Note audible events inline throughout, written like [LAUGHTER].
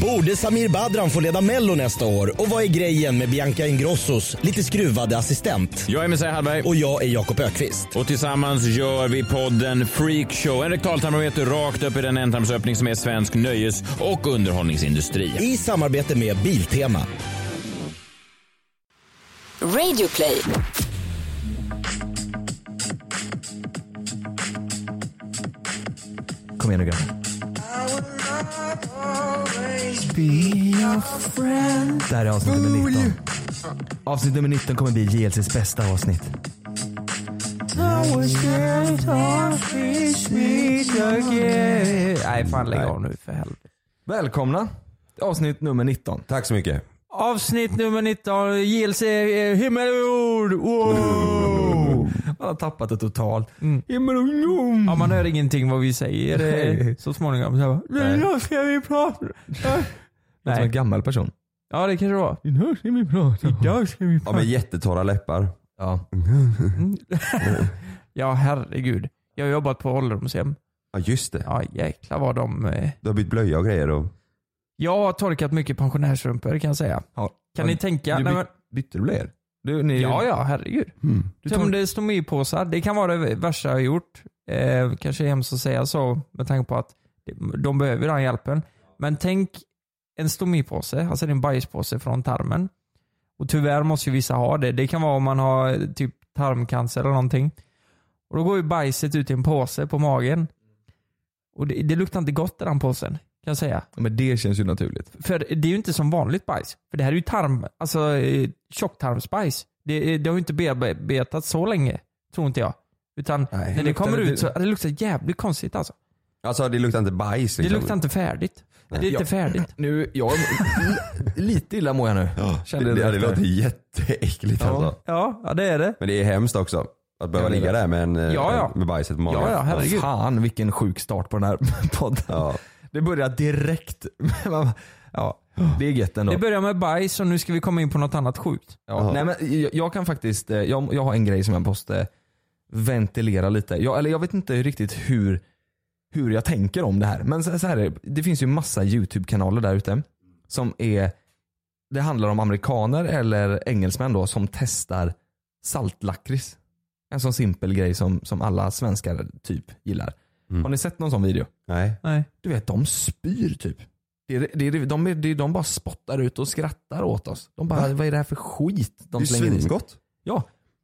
Borde Samir Badran få leda Mello nästa år? Och vad är grejen med Bianca Ingrossos lite skruvade assistent? Jag är Messiah Hallberg. Och jag är Jakob Ökvist. Och tillsammans gör vi podden Freakshow. En rektaltarmometer rakt upp i den ändtarmsöppning som är svensk nöjes och underhållningsindustri. I samarbete med Biltema. Radio play. Kom igen nu grabbar. Det här är avsnitt nummer 19. Avsnitt nummer 19 kommer bli JLCs bästa avsnitt. Nej fan lägg av nu för helvete. Välkomna till avsnitt nummer 19. Tack så mycket. Avsnitt nummer 19, JLC himmel och jord. Wow. Man har tappat det totalt. Mm. Himmel och jord. Ja, man hör ingenting vad vi säger Nej. så småningom. Så bara, Nej. Nu ska vi prata. [LAUGHS] Låter som en gammal person. Ja det kanske det var. Nu ska vi prata. Idag ska vi Ja, prata. med jättetorra läppar. Ja. [LAUGHS] Ja herregud. Jag har jobbat på ålderdomshem. Ja just det. Ja jäklar vad de... eh, Du har bytt blöja och grejer och... Jag har torkat mycket pensionärsrumpor kan jag säga. Ja. Kan ni tänka? Du Nej, men, bytte du blöjor? Du, ni, ja ja herregud. Mm. Du tar, det stomipåsar, det kan vara det värsta jag har gjort. Eh, kanske är hemskt att säga så med tanke på att de behöver den hjälpen. Men tänk en stomipåse, alltså en bajspåse från tarmen. Och tyvärr måste ju vissa ha det. Det kan vara om man har typ tarmcancer eller någonting. Och då går ju bajset ut i en påse på magen. Och det, det luktar inte gott i den påsen, kan jag säga. men det känns ju naturligt. För det är ju inte som vanligt bajs. För det här är ju tarm, alltså eh, tjocktarmsbajs. Det, det har ju inte bearbetats så länge, tror inte jag. Utan Nej. när det kommer det- ut så det luktar jävligt konstigt alltså. Alltså det luktar inte bajs Det liksom. luktar inte färdigt. Det är inte Ja. färdigt. Nu, jag, lite illa mår jag nu. Ja, Kände det, det det, det låter jätteäckligt Ja. alltså. Ja, ja det är det. Men det är hemskt också. Att behöva det ligga det. där med, en, eh, Ja, ja. med bajset på magen. Ja, ja, herregud. Fan vilken sjuk start på den här [LAUGHS] podden. Ja. Det börjar direkt. [LAUGHS] ja, det är gött ändå. Det börjar med bajs och nu ska vi komma in på något annat sjukt. Ja, nej, men jag, jag kan faktiskt, eh, jag, jag har en grej som jag måste ventilera lite. Jag, eller jag vet inte riktigt hur, hur jag tänker om det här. Men så, så här är det, det finns ju massa YouTube-kanaler där ute som är, det handlar om amerikaner eller engelsmän då som testar saltlakrits. En sån simpel grej som, som alla svenskar typ gillar. Mm. Har ni sett någon sån video? Nej. Nej. Du vet, de spyr typ. Det är, det är, de, är, är, de bara spottar ut och skrattar åt oss. De bara, Va? vad är det här för skit de det är slänger i sig? svingott. Ja.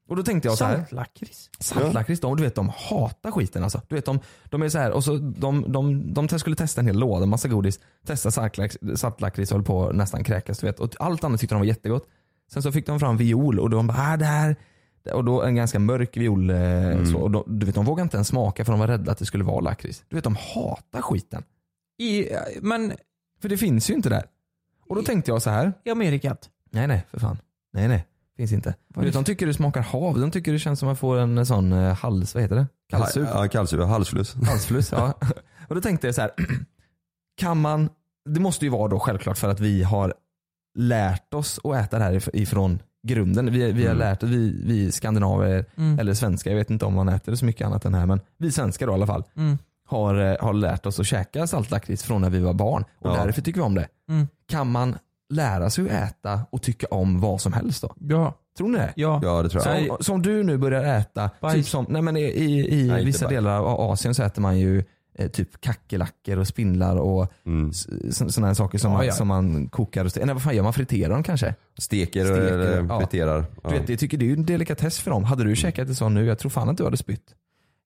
Och då tänkte jag så här. Saltlakrits. Saltlakrits, de, du vet de hatar skiten alltså. Du vet de, de är så här, och så de, de, de, de skulle testa en hel låda, massa godis. Testa saltlakrits, och höll på att nästan kräkas du vet. Och allt annat tyckte de var jättegott. Sen så fick de fram viol och de bara, ah, det här och då en ganska mörk viol. Eh, så, och då, du vet, de vågade inte ens smaka för de var rädda att det skulle vara lakrits. Du vet, de hatar skiten. I, men För det finns ju inte där. Och då tänkte jag så här. i Amerikat. Nej nej för fan. Nej nej. Finns inte. Du vet, de tycker det smakar hav. De tycker det känns som att man får en sån eh, hals, vad heter det? Kallsup. Ja, kallsup. Halsfluss. Halsfluss, ja. [LAUGHS] Och då tänkte jag så här. [CLEARS THROAT] Kan man, det måste ju vara då självklart för att vi har lärt oss att äta det här if- ifrån grunden. Vi, vi har Mm. lärt oss, vi, vi skandinaver, Mm. eller svenskar, jag vet inte om man äter det så mycket annat än här, men vi svenskar då i alla fall, Mm. har, eh, har lärt oss att käka saltlakrits från när vi var barn. Och Ja. därför tycker vi om det. Mm. Kan man lära sig att äta och tycka om vad som helst då? Ja. Tror ni det? Ja. Ja det tror jag. Som, som du nu börjar äta, Bajs. typ som, nej men i, i, i Nej, vissa bajs. delar av Asien så äter man ju eh, typ kackerlackor och spindlar och Mm. sådana här saker som, Ja, man, ja. som man kokar och steker. Nej vad fan gör man? Friterar dem kanske? Steker, Steker, eller ja. friterar. Ja. Du vet, jag tycker det är ju en delikatess för dem. Hade du käkat det så nu, jag tror fan att du hade spytt.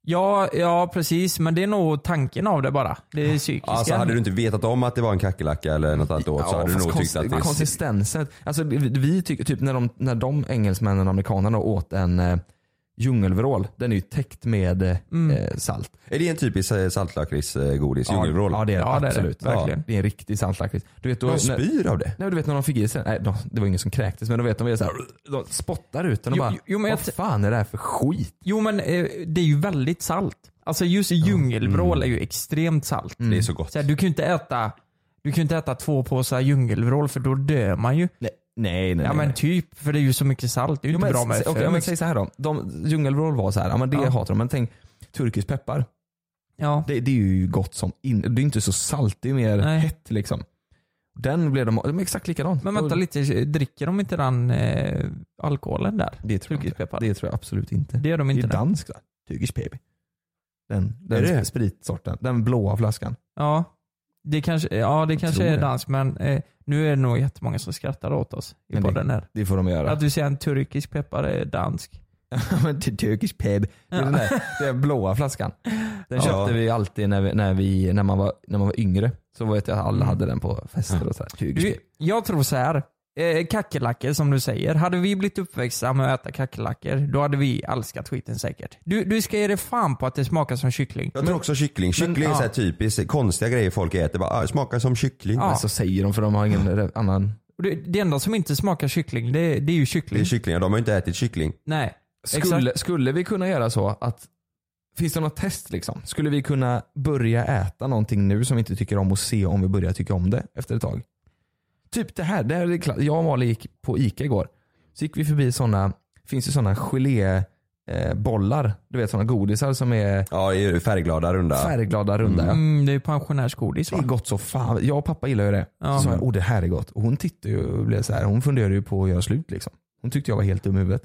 Ja, ja, precis. Men det är nog tanken av det bara. Det är psykiska. Alltså hade du inte vetat om att det var en kackerlacka eller något annat åt så hade du nog tyckt att det är... Konsistensen. Alltså, vi, vi tycker typ när de, när de engelsmännen och amerikanerna åt en eh, djungelvrål, den är ju täckt med eh, Mm. eh, salt. Är det en typisk eh, saltlakritsgodis? Djungelvrål? Ja det är Ja, är det. absolut. Verkligen. Det är en riktig saltlakrits. Du vet, då, De när, spyr av det? nej, du vet när de fick i sig nej, de, det var ingen som kräktes men du vet de är så här, de spottar ut den och Jo, bara, jo, vad fan är det här för skit? Jo men eh, det är ju väldigt salt. Alltså just djungelvrål är ju extremt salt. Det är så gott. Så här, du kan ju inte äta du kan ju inte äta två påsar djungelvrål för då dör man ju. Nej, nej, nej. Ja men typ, för det är ju så mycket salt. Det är ju Jo, inte men, bra med okej, men säg så här då. De, djungelvrål var så här, ja men det Ja. hatar de. Men tänk turkisk peppar. Ja. Det, det är ju gott som in, Det är inte så salt, det är mer Nej. hett liksom. Den blev de, de är exakt likadant. Men vänta lite, dricker de inte den eh, alkoholen där? Det tror, jag inte. Turkiskpeppar. det tror jag absolut inte. Det gör de Det inte är där. danskt va? Turkish baby. Den, Är den det? spritsorten. Den blåa flaskan. Ja, det kanske, ja, det kanske är det. dansk men eh, nu är det nog jättemånga som skrattar åt oss i Men podden här. Det får de göra. Att du säger en turkisk peppar är dansk. [LAUGHS] Turkish baby. Det är den där den blåa flaskan. [LAUGHS] Den Ja. köpte vi alltid när, vi, när, vi, när, man var, när man var yngre. Så vet jag att alla Mm. hade den på fester och så här. Du, jag tror så här. Eh, kackerlackor som du säger. Hade vi blivit uppväxta med att äta kackerlackor, då hade vi älskat skiten säkert. Du, du ska ge dig fan på att det smakar som kyckling. Jag tror också kyckling. Kyckling är ja. så här typiskt konstiga grejer folk äter. Bara, ah, smakar som kyckling. Ja. Men så säger de för de har ingen re- annan. Det, det enda som inte smakar kyckling, det, det är ju Det kyckling. är kycklingar. De har ju inte ätit kyckling. Nej. Skulle, skulle vi kunna göra så att, finns det något test liksom? Skulle vi kunna börja äta någonting nu som vi inte tycker om och se om vi börjar tycka om det efter ett tag? Typ det här, det här är klart. jag och Malin gick på Ica igår. Så gick vi förbi sådana, finns det sådana gelé eh, bollar, du vet sådana godisar som är Ja, är färgglada, runda. färgglada, runda. Ja. Mm, det är ju pensionärsgodis Det va? är gott så fan. Jag och pappa gillar ju det. Ja. Så sa jag, oh det här är gott. Och hon tittade ju och blev så här, hon funderade ju på att göra slut liksom. Hon tyckte jag var helt dum i huvudet.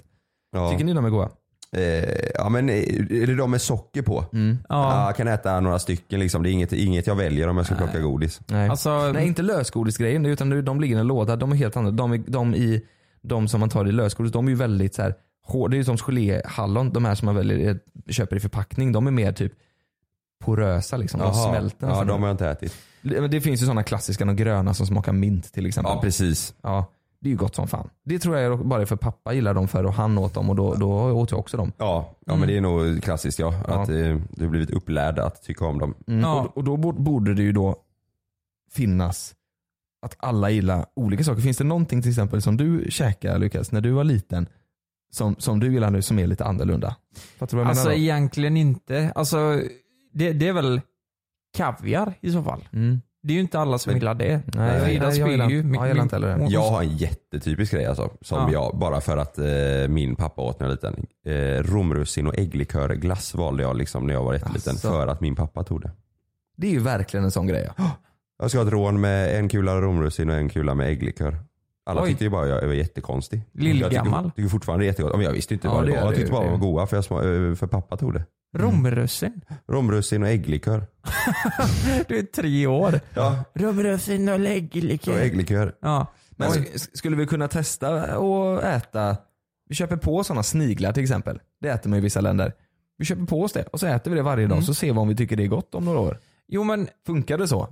Ja. Tycker ni de är goda? Eh, ja men eh, är det de med socker på? Mm. Ja. Ja. jag kan äta några stycken liksom. Det är inget, inget jag väljer om jag ska plocka godis. Nej. Alltså, Nej inte lösgodisgrejen utan de- ligger i en låda. De är helt andra. De, är- de, i, de som man tar i lösgodis, de är ju väldigt så här hårda. Det är ju som geléhallon, de här som man väljer, köper i förpackning. De är mer typ porösa liksom. De smälter Ja, de har jag inte ätit. Det finns ju sådana klassiska, de gröna som smakar mint till exempel. Ja, precis. Ja, det är ju gott som fan. Det tror jag är bara för pappa gillar dem för och han åt dem och då, då åt jag också dem. Ja, ja men det är nog klassiskt ja. Ja. Att eh, du har blivit upplärd att tycka om dem. Mm. Ja. Och, och då borde- det ju då finnas att alla gillar olika saker. Finns det någonting till exempel som du käkade Lukas när du var liten som, som du gillar nu som är lite annorlunda? Fattar du vad jag alltså menar? då? egentligen inte. Alltså, det, det är väl kaviar i så fall. Mm. Det är ju inte alla som gillar det. Nej, jag spyr gillar- ju. ja, jag gillar inte heller det. hon- Jag har en jättetypisk grej alltså. Som Ja. jag, bara för att eh, min pappa åt när jag var liten. Eh, romrussin och ägglikörglass valde jag liksom när jag var jätteliten. Asså. För att min pappa tog det. Det är ju verkligen en sån grej. Ja. Jag ska ha ett rån med en kula romrussin och en kula med ägglikör. Alla Oj. tyckte ju bara jag var jättekonstig. Lillgammal. Jag tycker, tycker fortfarande det är jättegott. Men jag visste inte Ja, vad det det var. Jag tyckte bara de var goda för, jag, sma- eh, för pappa tog det. Romrussin. Romrussin och ägglikör. [LAUGHS] Du är tre år. Ja, Romrussin och och ägglikör. ägglikör. Ja. Men Oj. skulle vi kunna testa och äta, vi köper på sådana sniglar till exempel. Det äter man i vissa länder. Vi köper på oss det och så äter vi det varje dag Mm. så ser vi om vi tycker det är gott om några år. Jo men, Funkar det så?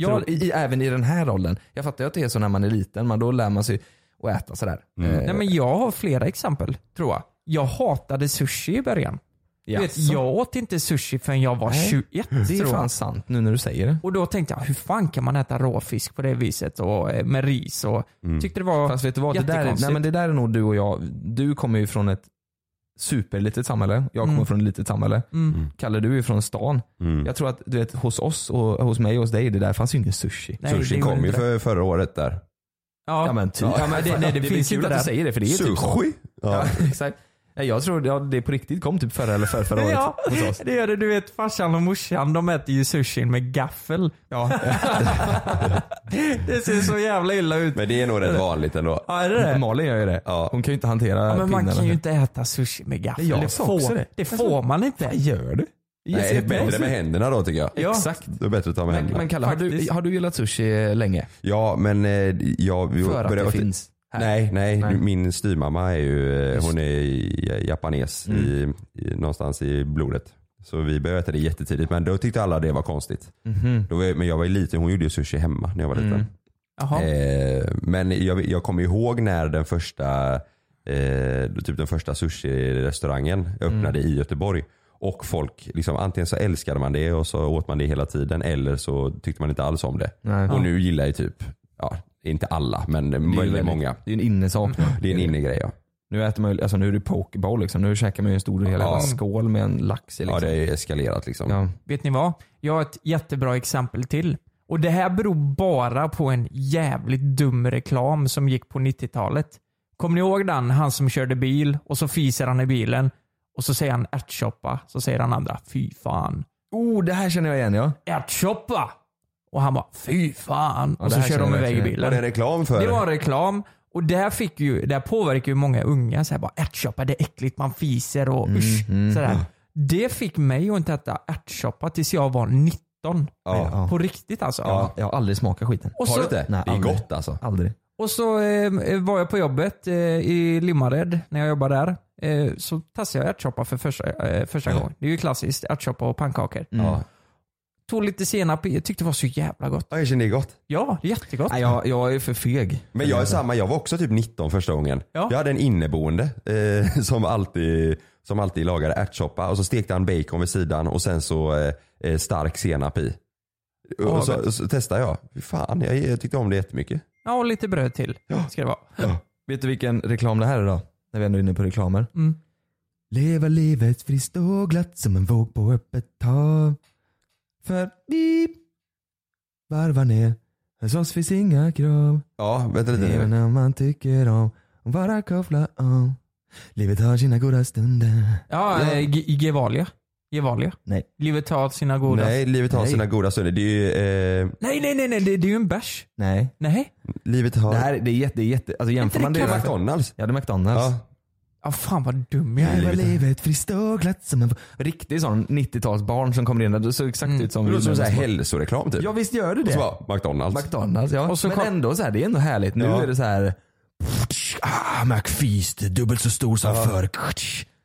Jag, Tror- i, även i den här rollen. Jag fattar ju att det är så när man är liten, men då lär man sig att äta sådär. Mm. Eh, nej, men jag har flera exempel tror jag. Jag hatade sushi i början. Du vet, jag åt inte sushi förrän jag var Nej, 21 det är tror jag. fan sant nu när du säger det. Och då tänkte jag, hur fan kan man äta råfisk på det viset och eh, med ris och Mm. tyckte det var Fast vet du vad, det där, nej, men det där är nog du och jag. Du kommer ju från ett superlitet samhälle, jag kommer Mm. från ett litet samhälle. mm. Kalle du är från stan. Mm. Jag tror att du vet, hos oss och hos mig och hos dig, det där fanns ju ingen sushi. Nej, det Sushi kom ju det. för, förra året där. Ja, Ja men typ. Ja, men det- [LAUGHS] nej, det blir finns kul inte att du säger det för det är typ så. Sushi? Ja, Ja. [LAUGHS] exakt. Nej, Jag tror ja, det på riktigt kom typ förra eller förra, [LAUGHS] förra året Ja, hos oss. det gör det. Du vet farsan och morsan de äter ju sushin med gaffel. Ja. [LAUGHS] Det ser så jävla illa ut. Men det är nog rätt vanligt ändå. Ja, är det det? Malin gör ju det. Ja. Hon kan ju inte hantera Ja, men man pinnarna. kan ju inte äta sushi med gaffel. Jag det sa får, det. det får man inte. Vad gör du? Nej, det är bättre med händerna då tycker jag. Ja. Exakt. Det är bättre att ta med Men, händerna. men Kalle, har du, har du gillat sushi länge? Ja men eh, jag vi För att började- det finns? Här. Nej, nej, Nej. min styvmamma är ju, eh, Just hon är japanes Mm. i, i, någonstans i blodet. Så vi började äta det jättetidigt men då tyckte alla det var konstigt. Mhm. Då var, men jag var ju liten, hon gjorde ju sushi hemma när jag var liten. Mm. Eh, men jag, jag kommer ihåg när den första, eh, typ den första sushi-restaurangen öppnade i Göteborg. Och folk, liksom, antingen så älskade man det och så åt man det hela tiden eller så tyckte man inte alls om det. Nej. Och nu gillar ju typ, ja inte alla men Det väldigt många. Det är en innesak. Det är en innegrej ja. Nu äter man ju, alltså nu är det pokeball liksom. Nu käkar man ju en stor hel Ja. skål med en lax i Ja liksom. det är eskalerat liksom. Ja. Vet ni vad? Jag har ett jättebra exempel till. Och det här beror bara på en jävligt dum reklam som gick på 90-talet. Kommer ni ihåg den? Han som körde bil och så fiser han i bilen och så säger han ärtsoppa. Så säger han andra, fy fan. Oh, det här känner jag igen ja. Ärtsoppa! Och han bara fy fan. Ja, och det så här kör de iväg i verkligen. Var bilen. det reklam för? Det var reklam och där, fick ju, där påverkar ju många unga. Så här bara, ärtsoppa det är äckligt, man fiser och usch. mm. sådär. Det fick mig att inte äta ärtsoppa tills jag var 19. Ja. Ja. På riktigt alltså. Ja. Jag har aldrig smakat skiten. Och Har så, du inte? Nej, det är aldrig. gott alltså. Aldrig. Och så eh, var jag på jobbet eh, i Limmared när jag jobbade där. Eh, så testade jag ärtsoppa för första, eh, första gången. Det är ju klassiskt, ärtsoppa och pannkakor. Ja. Tog lite senap i, jag tyckte det var så jävla gott. Ja, jag känner det är gott. Ja, det är jättegott. Nej, jag, jag är för feg. Men jag är samma, jag var också typ 19 första gången. Ja. Jag hade en inneboende eh, [LAUGHS] som, alltid, som alltid lagade ärtsoppa och så stekte han bacon vid sidan och sen så eh, eh, stark senap i. Och så, så testade jag. Fy Fan, jag, jag tyckte om det jättemycket. Ja, och lite bröd till ska det vara. Vet du vilken reklam det här är då? När vi ändå är inne på reklamer. Mm. Leva livet friskt och glatt som en våg på öppet hav. För vi varvar ner, hos oss finns inga krav. Ja, vänta lite nu. när man tycker om, och bara koppla om. Livet har sina goda stunder. Ja, Ja. eh, Ge- Gevalia. Gevalia. Nej. Livet tar sina goda... Nej, livet har Nej. sina goda stunder. Det är ju, eh, nej, nej, nej, nej det, det är ju en bärs. Nej. Nej. livet har... Det här det är jätte, det är jätte alltså jämför man det det det är med McDonalds. Ja det är McDonalds. Ja. Ja, fan vad dum jag är. Leva livet friskt och glatt som en Riktig sån 90-talsbarn som kommer in där. Det såg exakt Mm. ut som Det låter som så här hälsoreklam typ. Ja visst gör det Och så det. bara, McDonalds. McDonalds ja. Och så Men kom- ändå så här, det är ändå härligt. Nu Ja. är det så här. Ah, McFeast, dubbelt så stor som förr.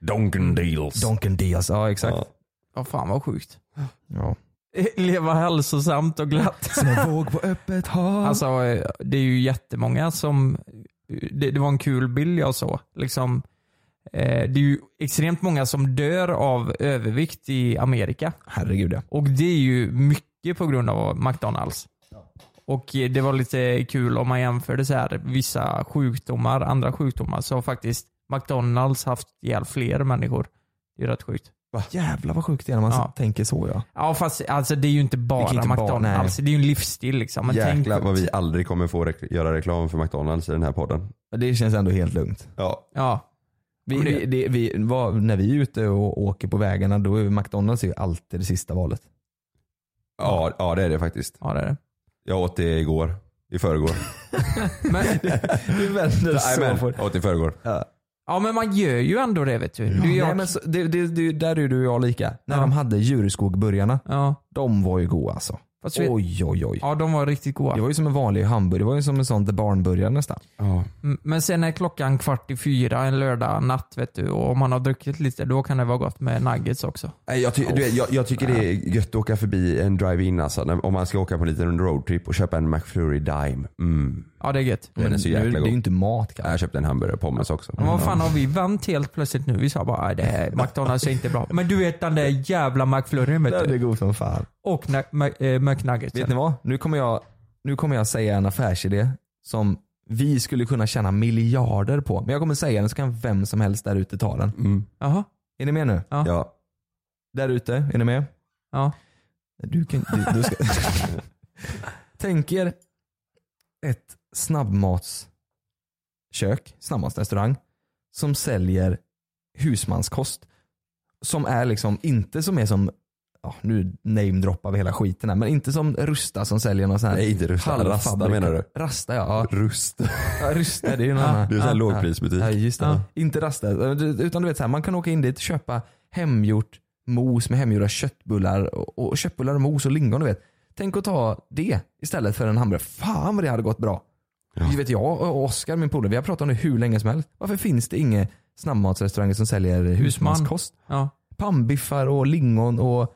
Donken deals. Donken Deals, ja exakt. Ja. Ja, fan vad sjukt. Ja. Leva hälsosamt och glatt. Som en våg på öppet hav. Alltså eh, det är ju jättemånga som, det, det var en kul bild jag såg. Liksom, det är ju extremt många som dör av övervikt i Amerika. Herregud ja. Och det är ju mycket på grund av McDonalds. Och eh, det var lite kul om man jämförde så här, vissa sjukdomar, andra sjukdomar, så har faktiskt McDonalds haft ihjäl fler människor. Det är rätt sjukt. Jävlar vad sjukt det är när man Ja. tänker så ja. Ja fast alltså, det är ju inte bara inte bara- McDonalds, det är ju en livsstil liksom. Men Jäklar tänk, vad vi aldrig kommer få rek- göra reklam för McDonalds i den här podden. Det känns ändå helt lugnt. Ja. Ja, Vi, det- vi, det, vi, vad, när vi är ute och åker på vägarna då är McDonalds ju alltid det sista valet. Ja, ja det är det faktiskt. ja det är det. Jag åt det igår. I förrgår. [LAUGHS] Men, [LAUGHS] Du vänder så Jajamän, på jag åt det i förrgår. ja men man gör ju ändå det vet du. du Nej, gör, men så, det, det, det, där är du och jag lika. När Ja. de hade djurskogburgarna, ja, de var ju goda alltså. Fast vet, Oj oj oj. ja, de var riktigt goda. Det var ju som en vanlig hamburgare, det var ju som en sån barnburgare nästan. Ja. Mm, Men sen är klockan kvart i fyra en lördag natt vet du och om man har druckit lite då kan det vara gott med nuggets också. Nej, Jag, ty- du vet, jag, jag tycker det är gött att åka förbi en drive-in alltså. När, om man ska åka på en liten roadtrip och köpa en McFlurry Dime. Mm. Ja det är gött. Den är så nu, jäkla det är god. ju inte mat kanske. Jag köpte en hamburgare och pommes också. Men vad fan har vi vänt helt plötsligt nu? Vi sa bara "Nej, det här, [LAUGHS] McDonalds är inte bra. Men du vet den där jävla McFlurryn vet Den är du. god som fan. Och na- Mac- eh. Vet ni vad? Nu kommer, jag, nu kommer jag säga en affärsidé som vi skulle kunna tjäna miljarder på. Men jag kommer säga den så kan vem som helst där ute ta den. Mm. Jaha. Är ni med nu? Ja. Ja. Där ute, är ni med? Ja. Du kan, du, du ska... [LAUGHS] Tänk er ett snabbmatskök, snabbmatsrestaurang som säljer husmanskost. Som är liksom, inte som är som, ja, nu namedroppar vi hela skiten här, men inte som Rusta som säljer någon sån här Nej inte Rusta, Rasta menar du? Rasta ja. Rust. ja Rusta det är ju en annan. [LAUGHS] Det är en sån här Ja. lågprisbutik. Ja just det. Ja. Inte Rasta. Utan du vet så här, man kan åka in dit, köpa hemgjort mos med hemgjorda köttbullar och, och köttbullar och mos och lingon du vet. Tänk att ta det istället för en hamburgare. Fan vad det hade gått bra. Ja. Du vet jag och Oskar min polare, vi har pratat om det hur länge som helst. Varför finns det inga snabbmatsrestauranger som säljer husmanskost? Ja. Pannbiffar och lingon och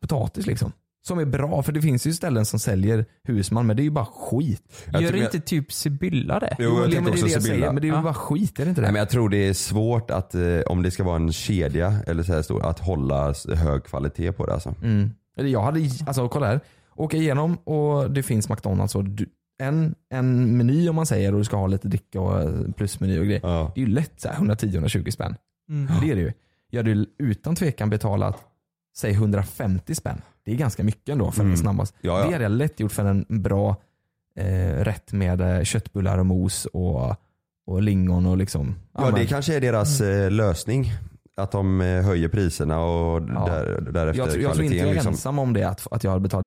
potatis liksom. Som är bra, för det finns ju ställen som säljer husman men det är ju bara skit. Jag Gör inte typ Sibylla det? Jo, jag men tänkte det är också det jag Sibylla. säger, men det är ju Ja. bara skit, är det inte det? Nej, men jag tror det är svårt att, eh, om det ska vara en kedja eller så här stor, att hålla hög kvalitet på det alltså. Mm. Eller Jag hade, alltså kolla här. Åka igenom och det finns McDonalds och du, en, en meny om man säger och du ska ha lite dricka och eh, plusmeny och grejer. Ja. Det är ju lätt så här 110-120 spänn. Mm. Det är det ju. Jag hade ju utan tvekan betalat säg 150 spänn. Det är ganska mycket ändå för Mm. en snabbast. Ja, ja. Det hade jag lätt gjort för en bra eh, rätt med eh, köttbullar och mos och, och lingon och liksom. Ja det men- kanske är deras eh, lösning. Att de eh, höjer priserna och Ja. där, därefter jag, tror- jag tror kvaliteten. inte jag är liksom. ensam om det, att, att jag har betalat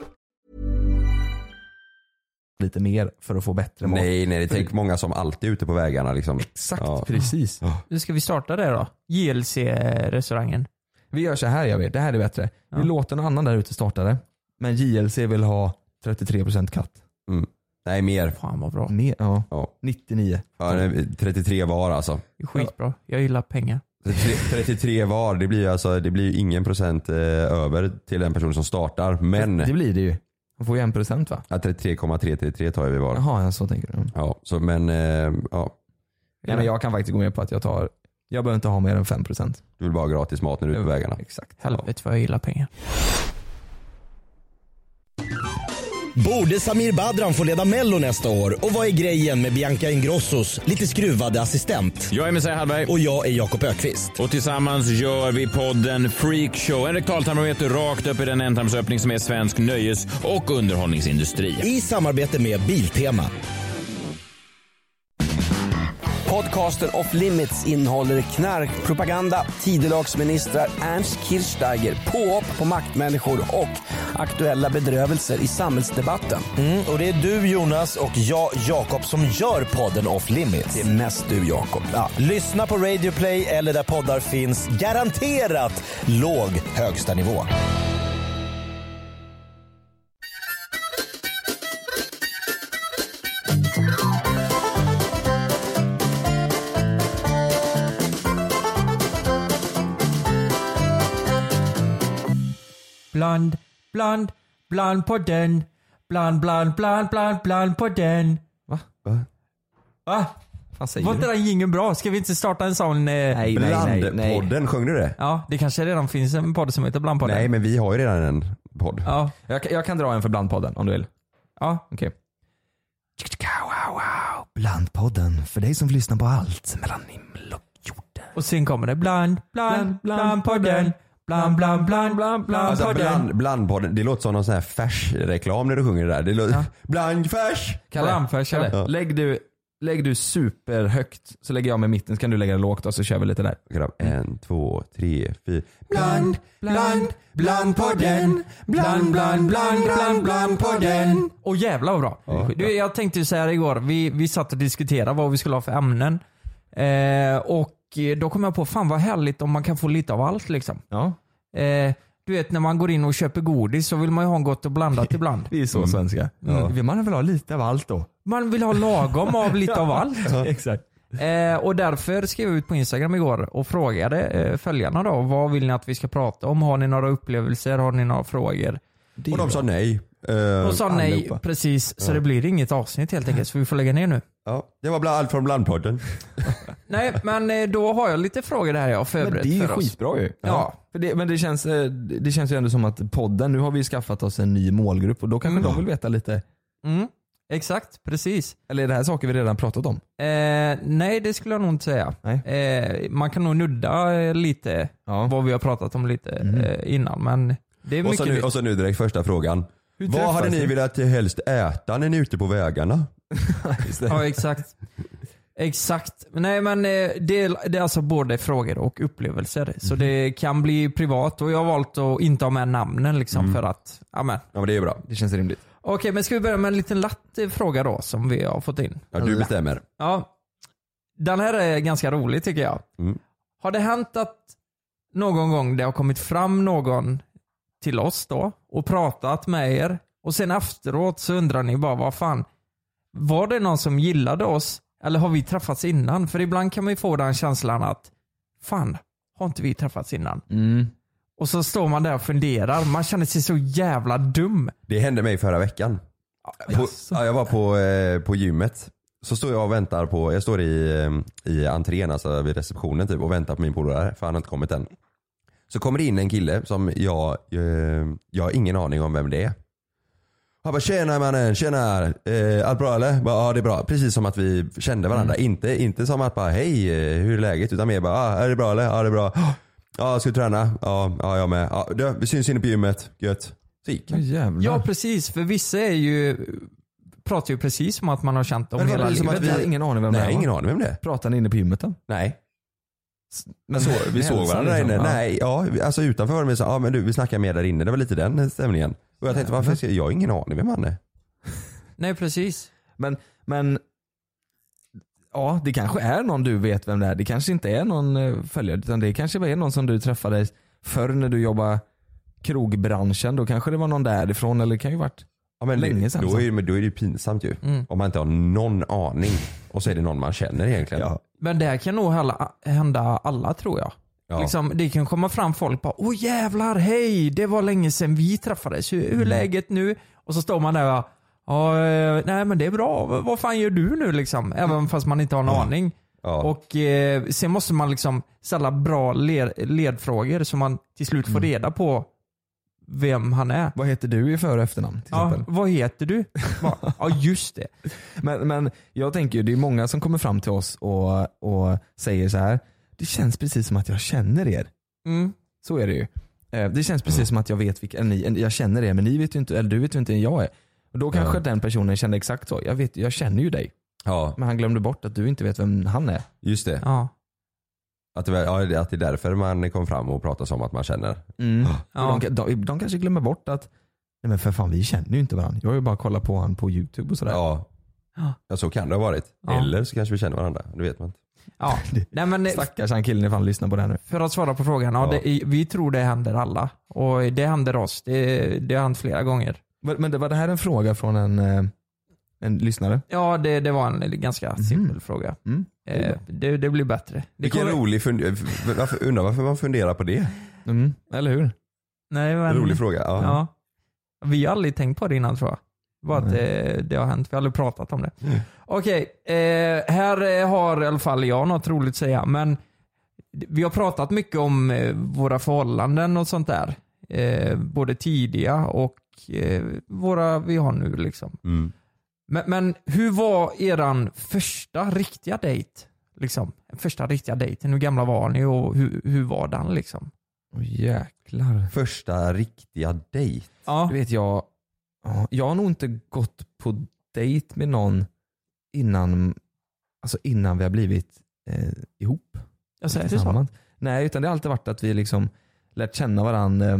lite mer för att få bättre mat. Nej, nej, tänk många som alltid är ute på vägarna liksom. Exakt, Ja. precis. Hur ska vi starta det då? JLC-restaurangen. Vi gör så här gör vi, det här är bättre. Vi Ja. låter någon annan där ute starta det. Men JLC vill ha 33% katt. Mm. Nej, mer. Fan vad bra. Mer, ja. Ja. 99. Ja, det är 33 var alltså. Det skitbra. Jag gillar pengar. 33, 33 var, det blir ju alltså, det blir ingen procent eh, över till den person som startar. Men Det blir det ju. Man får ju en procent va? ja, 33,333 tar vi var. Jaha, ja, så tänker du. Ja, så men eh, ja, Ja, men jag kan faktiskt gå med på att jag tar, jag behöver inte ha mer än 5%. du vill bara ha gratis mat när du är ute på vägarna. Exakt. Helvete vad jag gillar pengar. Borde Samir Badran få leda Mello nästa år? Och vad är grejen med Bianca Ingrossos lite skruvade assistent? Jag är Messiah Hallberg. Och jag är Jakob Ökvist. Och tillsammans gör vi podden Freak Show. En rektaltarmometer rakt upp i den ändtarmsöppning som är svensk nöjes och underhållningsindustri. I samarbete med Biltema. Podcasten Off Limits innehåller knarkpropaganda, tidelagsministrar, Ernst Kirchsteiger, påhopp på maktmänniskor och aktuella bedrövelser i samhällsdebatten. Mm, och det är du Jonas och jag Jakob som gör podden Off Limits. Det är mest du Jakob. Ja, lyssna på Radio Play eller där poddar finns. Garanterat låg högsta nivå. Bland, bland, bland på den. Bland, bland, bland, bland, bland på den. Va? Va? Vad säger Var du? inte den jingeln bra? Ska vi inte starta en sån? Eh... Nej, nej, nej, nej. Blandpodden, sjöng du det? Ja, det kanske redan finns en podd som heter Blandpodden. Nej men vi har ju redan en podd. Ja, Jag, kan- jag kan dra en för Blandpodden om du vill. ja. Okej. Wow, wow. Blandpodden, för dig som vill lyssna på allt mellan himmel och jorden. Och sen kommer det bland, bland, bland på den. Bland, bland, bland, bland, bland Alltså på den. bland, blandpodden, det låter som någon sån här färs-reklam när du sjunger det där. Det låter, Blandfärs! Kalle, Blandfärs, ja. Kalle Ja. lägg, du, lägg du superhögt så lägger jag med mitten så kan du lägga det lågt och så kör vi lite där. Grabb, En, två, tre, fyra. Bland, bland, bland på den. Bland, bland, bland, bland, bland på den. Och jävlar vad bra. Du, jag tänkte ju säga det igår, vi, vi satt och diskuterade vad vi skulle ha för ämnen. Eh, och då kom jag på, fan vad härligt om man kan få lite av allt liksom. Ja, Eh, du vet när man går in och köper godis så vill man ju ha gott och blandat [LAUGHS] ibland. vi är så svenska. Mm. Vill man väl ha lite av allt då? Man vill ha lagom av lite av [LAUGHS] allt. [LAUGHS] Exakt. Eh, och därför skrev jag ut på Instagram igår och frågade eh, följarna då, vad vill ni att vi ska prata om? Har ni några upplevelser? Har ni några frågor? Och de sa nej. Eh, Och sa nej, allihopa. precis. Så det blir inget avsnitt helt enkelt, så vi får lägga ner nu. Ja, det var bland, allt från blandpodden. [LAUGHS] Nej, men eh, då har jag lite frågor där jag har Men förberett det är ju för oss. skitbra ju. Ja. För det, men det känns, eh, det känns ju ändå som att podden, nu har vi skaffat oss en ny målgrupp och då kanske de vill veta lite, Mm, exakt, precis. eller är det här saker vi redan pratat om? Eh, nej, det skulle jag nog inte säga. Nej. Eh, man kan nog nudda eh, lite Ja. vad vi har pratat om lite Mhm. eh, innan, men det är Och mycket så, nu, nytt. och så nu direkt första frågan. Hur Vad hade ni? velat helst äta när ni är ute på vägarna? [LAUGHS] Ja, exakt. Exakt. Nej men eh, det är, det är alltså både frågor och upplevelser. Så det kan bli privat och jag har valt att inte ha med namnen liksom för att, amen. Ja men det är bra. Det känns rimligt. Okej men ska vi börja med en liten latt eh, fråga då som vi har fått in. Ja, du bestämmer. Ja. Den här är ganska rolig tycker jag. Mm. Har det hänt att någon gång det har kommit fram någon till oss då och pratat med er och sen efteråt så undrar ni bara vad fan, var det någon som gillade oss eller har vi träffats innan? För ibland kan man ju få den känslan att fan, har inte vi träffats innan? Mm. Och så står man där och funderar, man känner sig så jävla dum. Det hände mig förra veckan. På, ja, jag var på, eh, på gymmet. Så står jag och väntar på, jag står i, eh, i entrén, alltså vid receptionen typ och väntar på min polare för han har inte kommit än. Så kommer det in en kille som jag, eh, jag har ingen aning om vem det är. Han bara tjena mannen, tjena, eh, allt bra eller? Bara, ja det är bra. Precis som att vi kände varandra. Inte, inte som att bara hej, eh, hur är läget? Utan mer bara, ah, är det bra eller? Ja det är bra. Ja, ska du träna? Ja, ja jag med. Ja, du, vi syns inne på gymmet, gött. Så gick. Ja precis, för vissa är ju, pratar ju precis som att man har känt dem Men hela livet. Jag har ingen aning vem det Nej, är, ingen aning vem det är. Pratar ni inne på gymmet då? Nej. Men Så, vi såg varandra där liksom, inne. ja. Nej, ja, vi- alltså utanför var det mer så, ja men du vi snackar mer där inne. Det var lite den stämningen. Och jag tänkte varför ska jag, jag har ingen aning vem han är. Nej precis. Men, men ja, det kanske är någon du vet vem det är. Det kanske inte är någon eh, följare utan det kanske är någon som du träffade förr när du jobbade krogbranschen. Då kanske det var någon därifrån eller det kan ju varit Ja, men Länge sedan, Då är, det- men då är det ju pinsamt ju. Mm. Om man inte har någon aning och så är det någon man känner egentligen. Ja. Men det här kan nog hända alla tror jag. Ja. Liksom, det kan komma fram folk och bara åh jävlar, hej, det var länge sedan vi träffades. Hur, Mm. hur är läget nu? Och så står man där och bara, ja, eh, nej men det är bra. V- Vad fan gör du nu liksom? Även fast man inte har en aning. Ja. Och eh, sen måste man liksom ställa bra led, ledfrågor så man till slut Mm. får reda på vem han är. Vad heter du i för och efternamn till Ja, exempel? vad heter du? Ja just det. [LAUGHS] Men, men jag tänker ju, det är många som kommer fram till oss och, och säger så här. Det känns precis som att jag känner er. Mm. Så är det ju. Eh, Det känns precis som att jag vet vilka ni, jag känner er men ni vet ju inte, eller du vet ju inte vem jag är. Och då kanske den personen kände exakt så. Jag, vet, jag känner ju dig. ja, Men han glömde bort att du inte vet vem han är. just det. Ja. Att det, ja, att det är därför man kom fram och pratade som att man känner. Ja. De, de, de kanske glömmer bort att, nej men för fan vi känner ju inte varandra. Jag har ju bara kollat på honom på youtube och sådär. Ja. Ja. ja, så kan det ha varit. Ja. Eller så kanske vi känner varandra. Det vet man inte. Ja. [LAUGHS] Nej, men, eh, Stackars han killen ifall han lyssnar på det här nu. För att svara på frågan, ja. Ja. Det, vi tror det händer alla. Och det händer oss. Det, det har hänt flera gånger. Men det var det här en fråga från en, eh, en lyssnare? Ja, det, det var en ganska simpel fråga. Mm. Eh, det, det blir bättre. Det Vilken kommer- rolig varför, undrar varför man funderar på det. Mm. Eller hur? Nej, men, En rolig fråga. Ja. Ja. Vi har aldrig tänkt på det innan tror jag. Bara att det, det har hänt. Vi har aldrig pratat om det. Mm. Okej, eh, här eh, har i alla fall jag något roligt att säga. Men vi har pratat mycket om eh, våra förhållanden och sånt där. Eh, både tidiga och eh, våra vi har nu liksom. Mm. Men, men hur var eran första riktiga dejt? Liksom, första riktiga dejten, hur gamla var ni och hur, hur var den liksom? Åh jäklar. Första riktiga dejt. Ja, Du vet jag, ja, jag har nog inte gått på dejt med någon innan, alltså innan vi har blivit eh, ihop. jag säger det så. Nej, utan det har alltid varit att vi liksom lärt känna varandra, eh,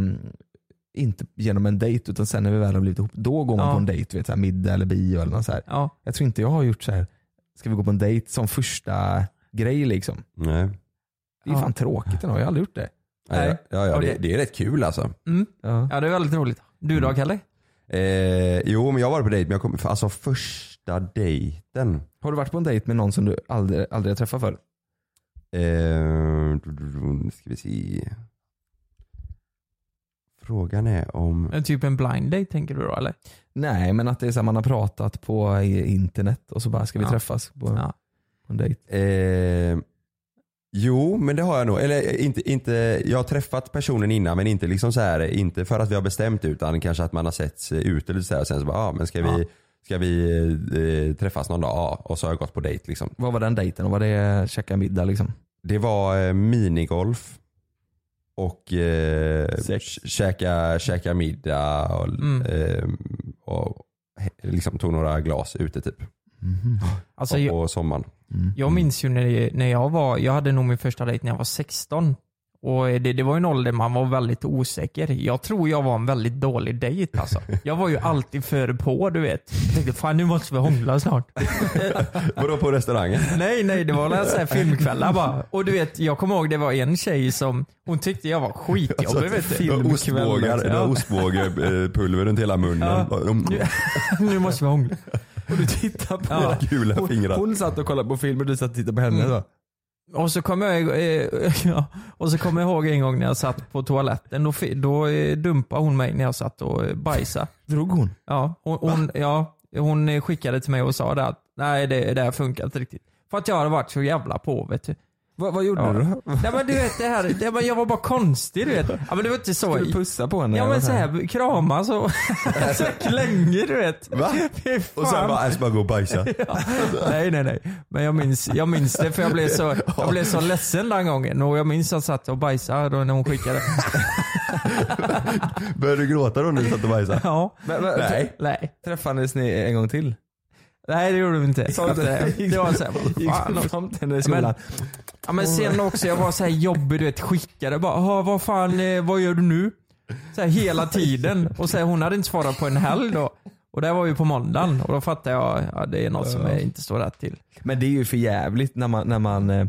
inte genom en dejt utan sen när vi väl har blivit ihop, då går man Ja. på en dejt, vet, så här, middag eller bio eller något så här. Ja. Jag tror inte jag har gjort så här. ska vi gå på en dejt som första grej liksom. Nej. Det är Ja. fan tråkigt ändå, jag har aldrig gjort det. Nej. Ja, ja, det, det är rätt kul alltså. Mm. Ja. Ja det är väldigt roligt. Du då Kalle? Eh, jo men jag varit på dejt men jag kom, alltså första dejten. Har du varit på en dejt med någon som du aldrig, aldrig har träffat förr? Eh, ska vi se. Frågan är om... Eh, Typ en blind date tänker du då eller? Nej, men att det är så här, man har pratat på i- internet och så bara ska vi Ja. träffas på, Ja. på en dejt. Eh, jo men det har jag nog. Eller eh, inte, inte, jag har träffat personen innan men inte liksom så här, inte för att vi har bestämt utan kanske att man har sett ut eller så här, och sen så bara, ah, men ska vi, ska vi eh, träffas någon dag? Ja, och så har jag gått på dejt liksom. Vad var den dejten? Var det käka middag liksom? Det var eh, minigolf och eh, käka, käka middag och, Mm. eh, och liksom tog några glas ute typ. Alltså, på, på sommaren. Jag minns ju när, när jag var, jag hade nog min första dejt när jag var 16. Och det, det var ju en ålder man var väldigt osäker. Jag tror jag var en väldigt dålig dejt alltså. Jag var ju alltid för på du vet. Jag tänkte fan nu måste vi hångla snart. [LAUGHS] Vadå på restaurangen? Nej nej det var några filmkvällar bara. Och du vet jag kommer ihåg det var en tjej som, hon tyckte jag var skitjobbig vet du. Har ostbågar, du har ostbågepulver runt hela munnen. Ja. Mm. Nu, [LAUGHS] nu måste vi hångla. Och du tittar på Ja. Gula hon, fingrar. hon satt och kollade på film och du satt och tittade på henne. Mm. Så. Och så kommer jag, eh, [LAUGHS] ja, och så kommer jag ihåg en gång när jag satt på toaletten, då, fi- då eh, dumpade hon mig när jag satt och eh, bajsade. Drog hon? Ja, hon, hon, ja, hon eh, skickade till mig och sa det att nej det, det här funkar inte riktigt. För att jag hade varit så jävla på vet du. Vad, vad gjorde Ja. du då? Nej men du vet det här, det, jag var bara konstig du vet. Ja men det var inte så. Skulle du pussa på henne? Ja men så så här, kramas och så [LAUGHS] klänge du vet. Va? Och sen bara, jag ska bara gå och bajsa. [LAUGHS] Ja. Nej nej nej. Men jag minns, jag minns det för jag blev, så, jag blev så ledsen den gången och jag minns att jag satt och bajsade när hon skickade. [LAUGHS] Började du gråta då när du satt och bajsade? Ja. Men, men, Nej. Nej. Träffades ni en gång till? Nej det gjorde vi inte. Sa du inte? det, det var såhär, Gick fan du också. fram till henne i skolan? Men, ja, men sen också, jag var så här jobbig du vet, skickade bara, "Ha, vad fan, eh, vad gör du nu? Så här, hela tiden. Och så här, hon hade inte svarat på en helg då. Och det var ju på måndagen och då fattade jag, ja det är något som jag inte står rätt till. Men det är ju för jävligt när man, när man eh,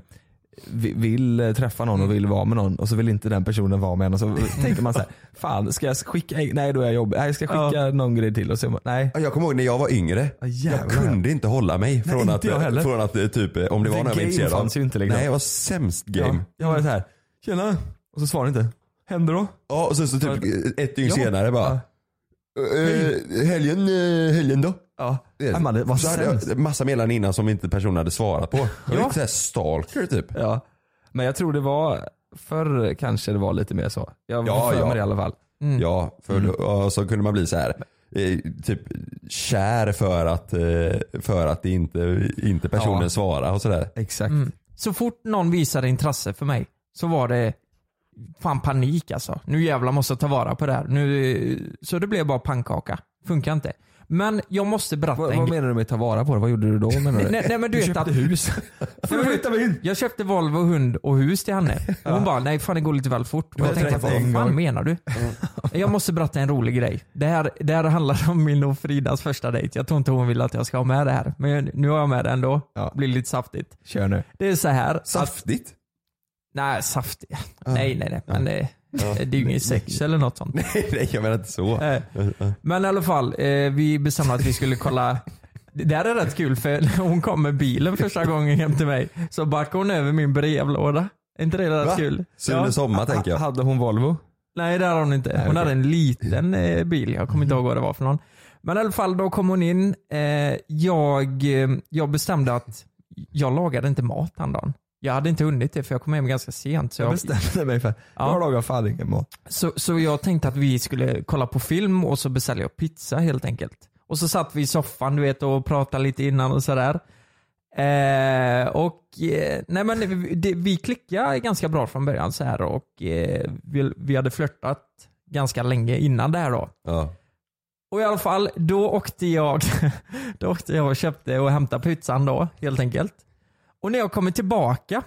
vill eh, träffa någon och vill vara med någon och så vill inte den personen vara med en och så [LAUGHS] tänker man så här, fan ska jag skicka, nej då är jag jobbig, nej jag ska skicka någon grej till och så, nej. Ja, Jag kommer ihåg när jag var yngre. Ja, jag kunde inte hålla mig från inte att, från att eh, typ, eh, om det var The någon jag var intresserad av. inte liksom. Nej jag var sämst game. Ja, jag var så här, tjena, och så svarar inte. Händer då? Ja, och sen så typ ett dygn Ja. senare bara, "Eh, helgen, eh, helgen då? Ja. Nej, man, det var så hade sämst. jag massa meddelanden innan som inte personen hade svarat på. [LAUGHS] Jag var lite såhär stalker typ. Ja. Men jag tror det var, förr kanske det var lite mer så. Jag Ja, var för ja. mig det i alla fall. Ja, för då, och så kunde man bli så här eh, typ kär för att, eh, för att det inte, inte personen Ja. svarar och sådär. Exakt. Mm. Så fort någon visade intresse för mig så var det fan panik alltså. Nu jävlar måste jag ta vara på det här. Nu, så det blev bara pannkaka. Funkar inte. Men jag måste berätta Vad, en vad menar du med ta vara på det? Vad gjorde du då menar du? [LAUGHS] Nej, nej men du, vet köpte att, hus. [LAUGHS] [LAUGHS] Flytta in. Jag köpte Volvo, hund och hus till henne. Och hon bara, nej fan det går lite väl fort. Och jag tänkte, vad fan gång. menar du? Jag måste berätta en rolig grej. Det här, det här handlar om min och Fridas första dejt. Jag tror inte hon vill att jag ska ha med det här. Men nu har jag med det ändå. Ja. Blir lite saftigt. Kör nu. Det är så här. Att, Nej, saftigt. Nej, nej, nej. Men det, det är ju ingen sex eller något sånt. [LAUGHS] Nej jag menar inte så. Eh, Men i alla fall, eh, vi bestämde att vi skulle kolla det där är rätt kul för när [LAUGHS] hon kom med bilen första gången hem till mig så backade hon över min brevlåda. Är inte det rätt Va? kul? Sune Sommar tänker jag. Hade hon Volvo? Nej det hade hon inte. Hon hade en liten eh, bil. Jag kommer inte ihåg vad det var för någon. Men i alla fall då kom hon in. Eh, jag, eh, jag bestämde att jag lagade inte mat den dagen. Jag hade inte hunnit det för jag kom hem ganska sent. Så Jag jag, bestämde mig för, Ja. jag lagar fan ingen mat. så, så jag tänkte att vi skulle kolla på film och så beställde jag pizza helt enkelt. Och så satt vi i soffan du vet och pratade lite innan och sådär. Eh, och eh, nej men vi- det, vi klickade ganska bra från början så här och eh, vi, vi hade flörtat ganska länge innan det här då. Ja. Och i alla fall, då åkte jag, [LAUGHS] då åkte jag och köpte och hämtade pizzan då helt enkelt. Och när jag kommer tillbaka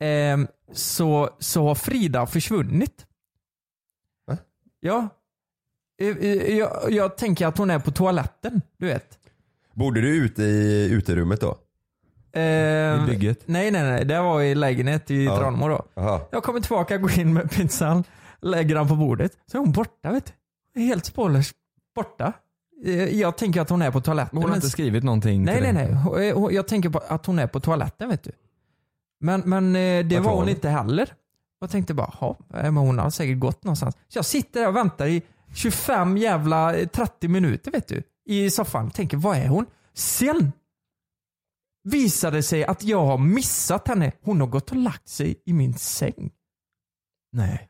eh, så, så har Frida försvunnit. Va? Ja. Eh, eh, Jag, jag tänker att hon är på toaletten, du vet. Bodde du ute i uterummet då? Eh, I bygget? Nej, nej, nej. Det var i lägenhet i Ja. Tranemo då. Jaha. Jag kommer tillbaka, går in med pizzan, lägger den på bordet. Så är hon borta vet du. Helt spårlöst borta. Eh, Jag tänker att hon är på toaletten. Hon har inte skrivit någonting Nej, nej, nej. Eh, Jag tänker på att hon är på toaletten vet du. Men, men eh, det var hon inte heller. Jag tänkte bara, ja, men hon har säkert gått någonstans. Så jag sitter där och väntar i 25 jävla eh, 30 minuter vet du. I soffan. Tänker, var är hon? Sen visade det sig att jag har missat henne. Hon har gått och lagt sig i min säng. Nej.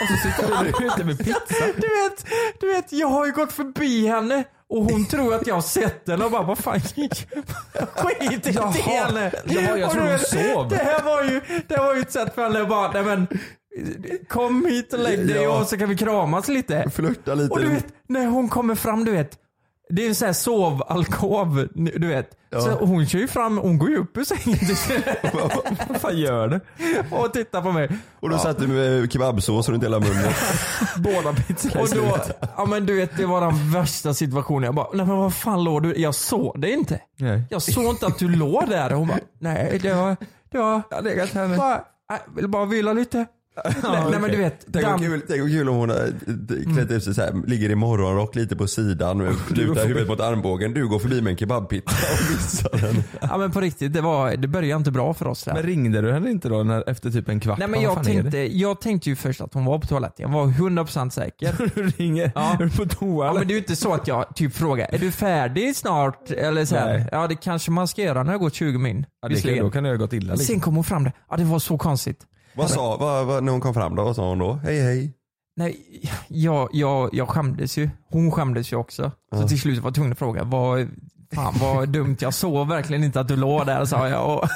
Och så sitter du ute med pizza. Du vet, du vet, jag har ju gått förbi henne och hon tror att jag har sett henne och bara, vad fan, [LAUGHS] skit i henne. Jaha, jag tror hon sov. Det här var ju, det här var ju ett sätt för henne att bara, nej men, kom hit och lägg dig Ja. och så kan vi kramas lite. Flörta lite. Och du vet, när hon kommer fram, du vet, det är en sån här sovalkov, du vet. Så hon kör ju fram, hon går ju upp ur sängen [LAUGHS] Vad fan gör du? och tittar på mig. Och då satt du med kebabsås runt hela munnen. [LAUGHS] Båda pizzorna Och då, ja men du vet det var den värsta situationen. Jag bara, nej men vad fan låg du? Jag såg det inte. Nej. Jag såg inte att du låg där. Hon bara, nej det var, det var, Jag har legat här nu. bara, jag vill bara vila lite. Nej, nej men du vet, Tänk vad kul, tänk kul om hon har eh, klätt ut sig så här, ligger i morgonrock lite på sidan, lutar huvudet mot armbågen. Du går förbi med en kebabpizza och missar den. [LAUGHS] Ja men på riktigt, det, var, det började inte bra för oss där. Men ringde du henne inte då när, efter typ en kvart? Nej men jag tänkte, jag tänkte ju först att hon var på toaletten. Jag var 100% säker. [LAUGHS] Du ringer, Ja. är du på toa Ja eller? men det är ju inte så att jag typ frågar, är du färdig snart? Eller så här. Ja det kanske man ska göra när det har gått 20 min. ja, det kan, då kan det ha gått illa liksom. Sen kom hon fram där, ja det var så konstigt. Vad sa, vad, vad, när hon kom fram då, vad sa hon då? Hej hej. Nej, jag, jag, jag skämdes ju. Hon skämdes ju också. Så till slut var jag tvungen att fråga, vad, fan vad dumt, jag såg verkligen inte att du låg där sa jag. Och,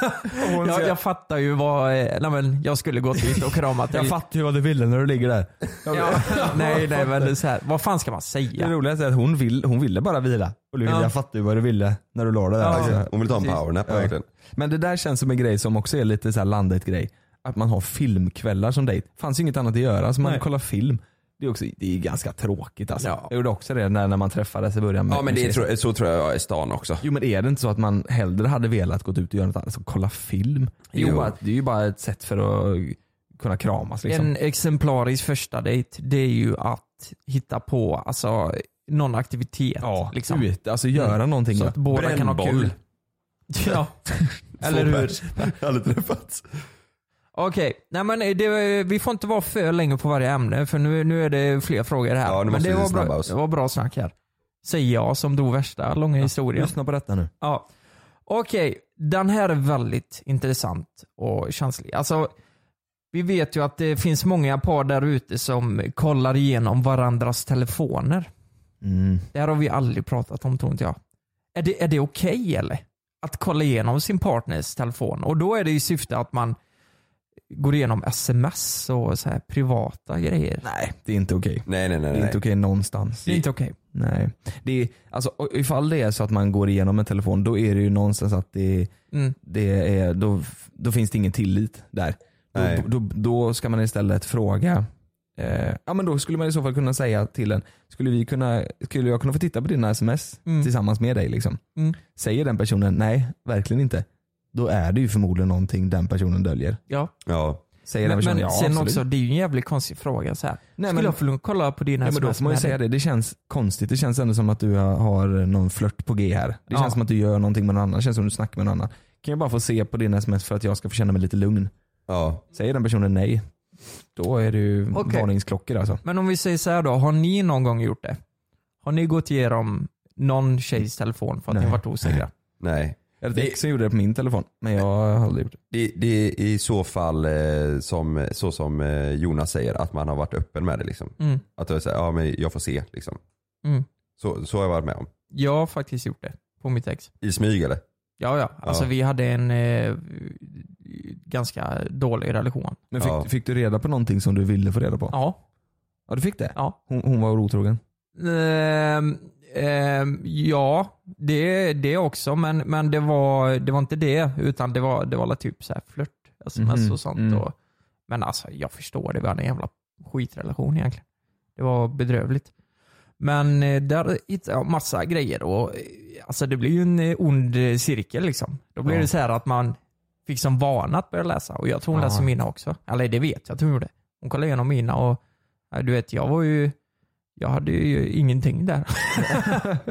[LAUGHS] jag, jag fattar ju vad, eh, nej men jag skulle gått dit och kramat dig. Jag fattar ju vad du ville när du ligger där. Ja, [LAUGHS] nej, nej men det är så här, vad fan ska man Det säga? roligaste är att hon, vill, hon ville bara vila. Och du, Ja. Jag fattar ju vad du ville när du låg där. Ja. Hon vill ta en powernap Ja. verkligen. Men det där känns som en grej som också är lite så här landet grej. Att man har filmkvällar som dejt. fanns ju inget annat att göra så man Nej. kollar film. Det är, också, det är ganska tråkigt alltså. Ja. Jag gjorde också det när, när man träffades i början. med- Ja men det är, så tror jag i stan också. Jo men är det inte så att man hellre hade velat gått ut och göra något annat? Alltså, kolla film. Det är, Jo. bara, det är ju bara ett sätt för att kunna kramas liksom. En exemplarisk första dejt, det är ju att hitta på alltså, någon aktivitet. ja, liksom. ut, alltså göra någonting. Så att båda kan ha Brännboll. kul. Ja, [LAUGHS] eller hur? pers. Aldrig träffats. Okej, nej men det, vi får inte vara för länge på varje ämne för nu, nu är det fler frågor här. Ja, nu men måste det vi var, snabba bra, oss. det var bra snack här. Säger jag som drog värsta långa historien. Lyssna på detta nu. Ja. Okej, den här är väldigt intressant och känslig. Alltså, vi vet ju att det finns många par där ute som kollar igenom varandras telefoner. Mm. Det här har vi aldrig pratat om tror inte jag. Är det, är det okej eller? Att kolla igenom sin partners telefon. Och då är det i syfte att man går igenom sms och så här privata grejer. Nej, det är inte okej. Nej nej nej. Det är nej. inte okej någonstans. Det är inte okej. Nej. Det är, alltså, och ifall det är så att man går igenom en telefon då är det ju någonstans att det, Mm. det är, då, då finns det ingen tillit där. Nej. Då, då, då ska man istället fråga, eh, ja men då skulle man i så fall kunna säga till en, skulle, vi kunna, skulle jag kunna få titta på dina sms Mm. tillsammans med dig? Liksom? Mm. Säger den personen nej, verkligen inte. Då är det ju förmodligen någonting den personen döljer. Ja. Ja. Säger den Men, personen men ja sen absolut. också, det är ju en jävligt konstig fråga så här. Nej, Skulle men- jag få kolla på dina Ja, men då får man ju säga det. Det känns konstigt. Det känns ändå som att du har- har någon flört på G här. Det Ja. känns som att du gör någonting med någon annan. Det känns som att du snackar med någon annan. Kan jag bara få se på din sms för att jag ska få känna mig lite lugn? Ja. Säger den personen nej, då är det ju Okej. varningsklockor alltså. Men om vi säger så här då, har ni någon gång gjort det? Har ni gått igenom någon tjejs telefon för att Nej. ni varit osäkra? Nej. Ett Det- som gjorde det på min telefon, men jag har aldrig gjort det. Det, det är i så fall eh, som, så som eh, Jonas säger, att man har varit öppen med det. Liksom. Mm. Att jag säger, ja men jag får se. Liksom. Mm. Så, så har jag varit med om. Jag har faktiskt gjort det på mitt ex. I smyg eller? Ja, ja. Alltså Ja. vi hade en eh, ganska dålig relation. Men fick, Ja. fick du reda på någonting som du ville få reda på? Ja. Ja du fick det? Ja. Hon, hon var otrogen? Ehm, ehm, ja, det, det också. Men, men det, var, det var inte det. Utan det var, det var typ så här flört, sms Mhm, och sånt. mm. Och, men alltså jag förstår det. Vi hade en jävla skitrelation egentligen. Det var bedrövligt. Men eh, där hittade jag massa grejer och eh, alltså det blir ju en eh, ond eh, cirkel liksom. Då blir Ja. det så här att man fick som vana att börja läsa och jag tror hon Ja. läser mina också. Eller det vet jag att hon gjorde. Hon kollade igenom mina och du vet jag var ju jag hade ju ingenting där. [LAUGHS]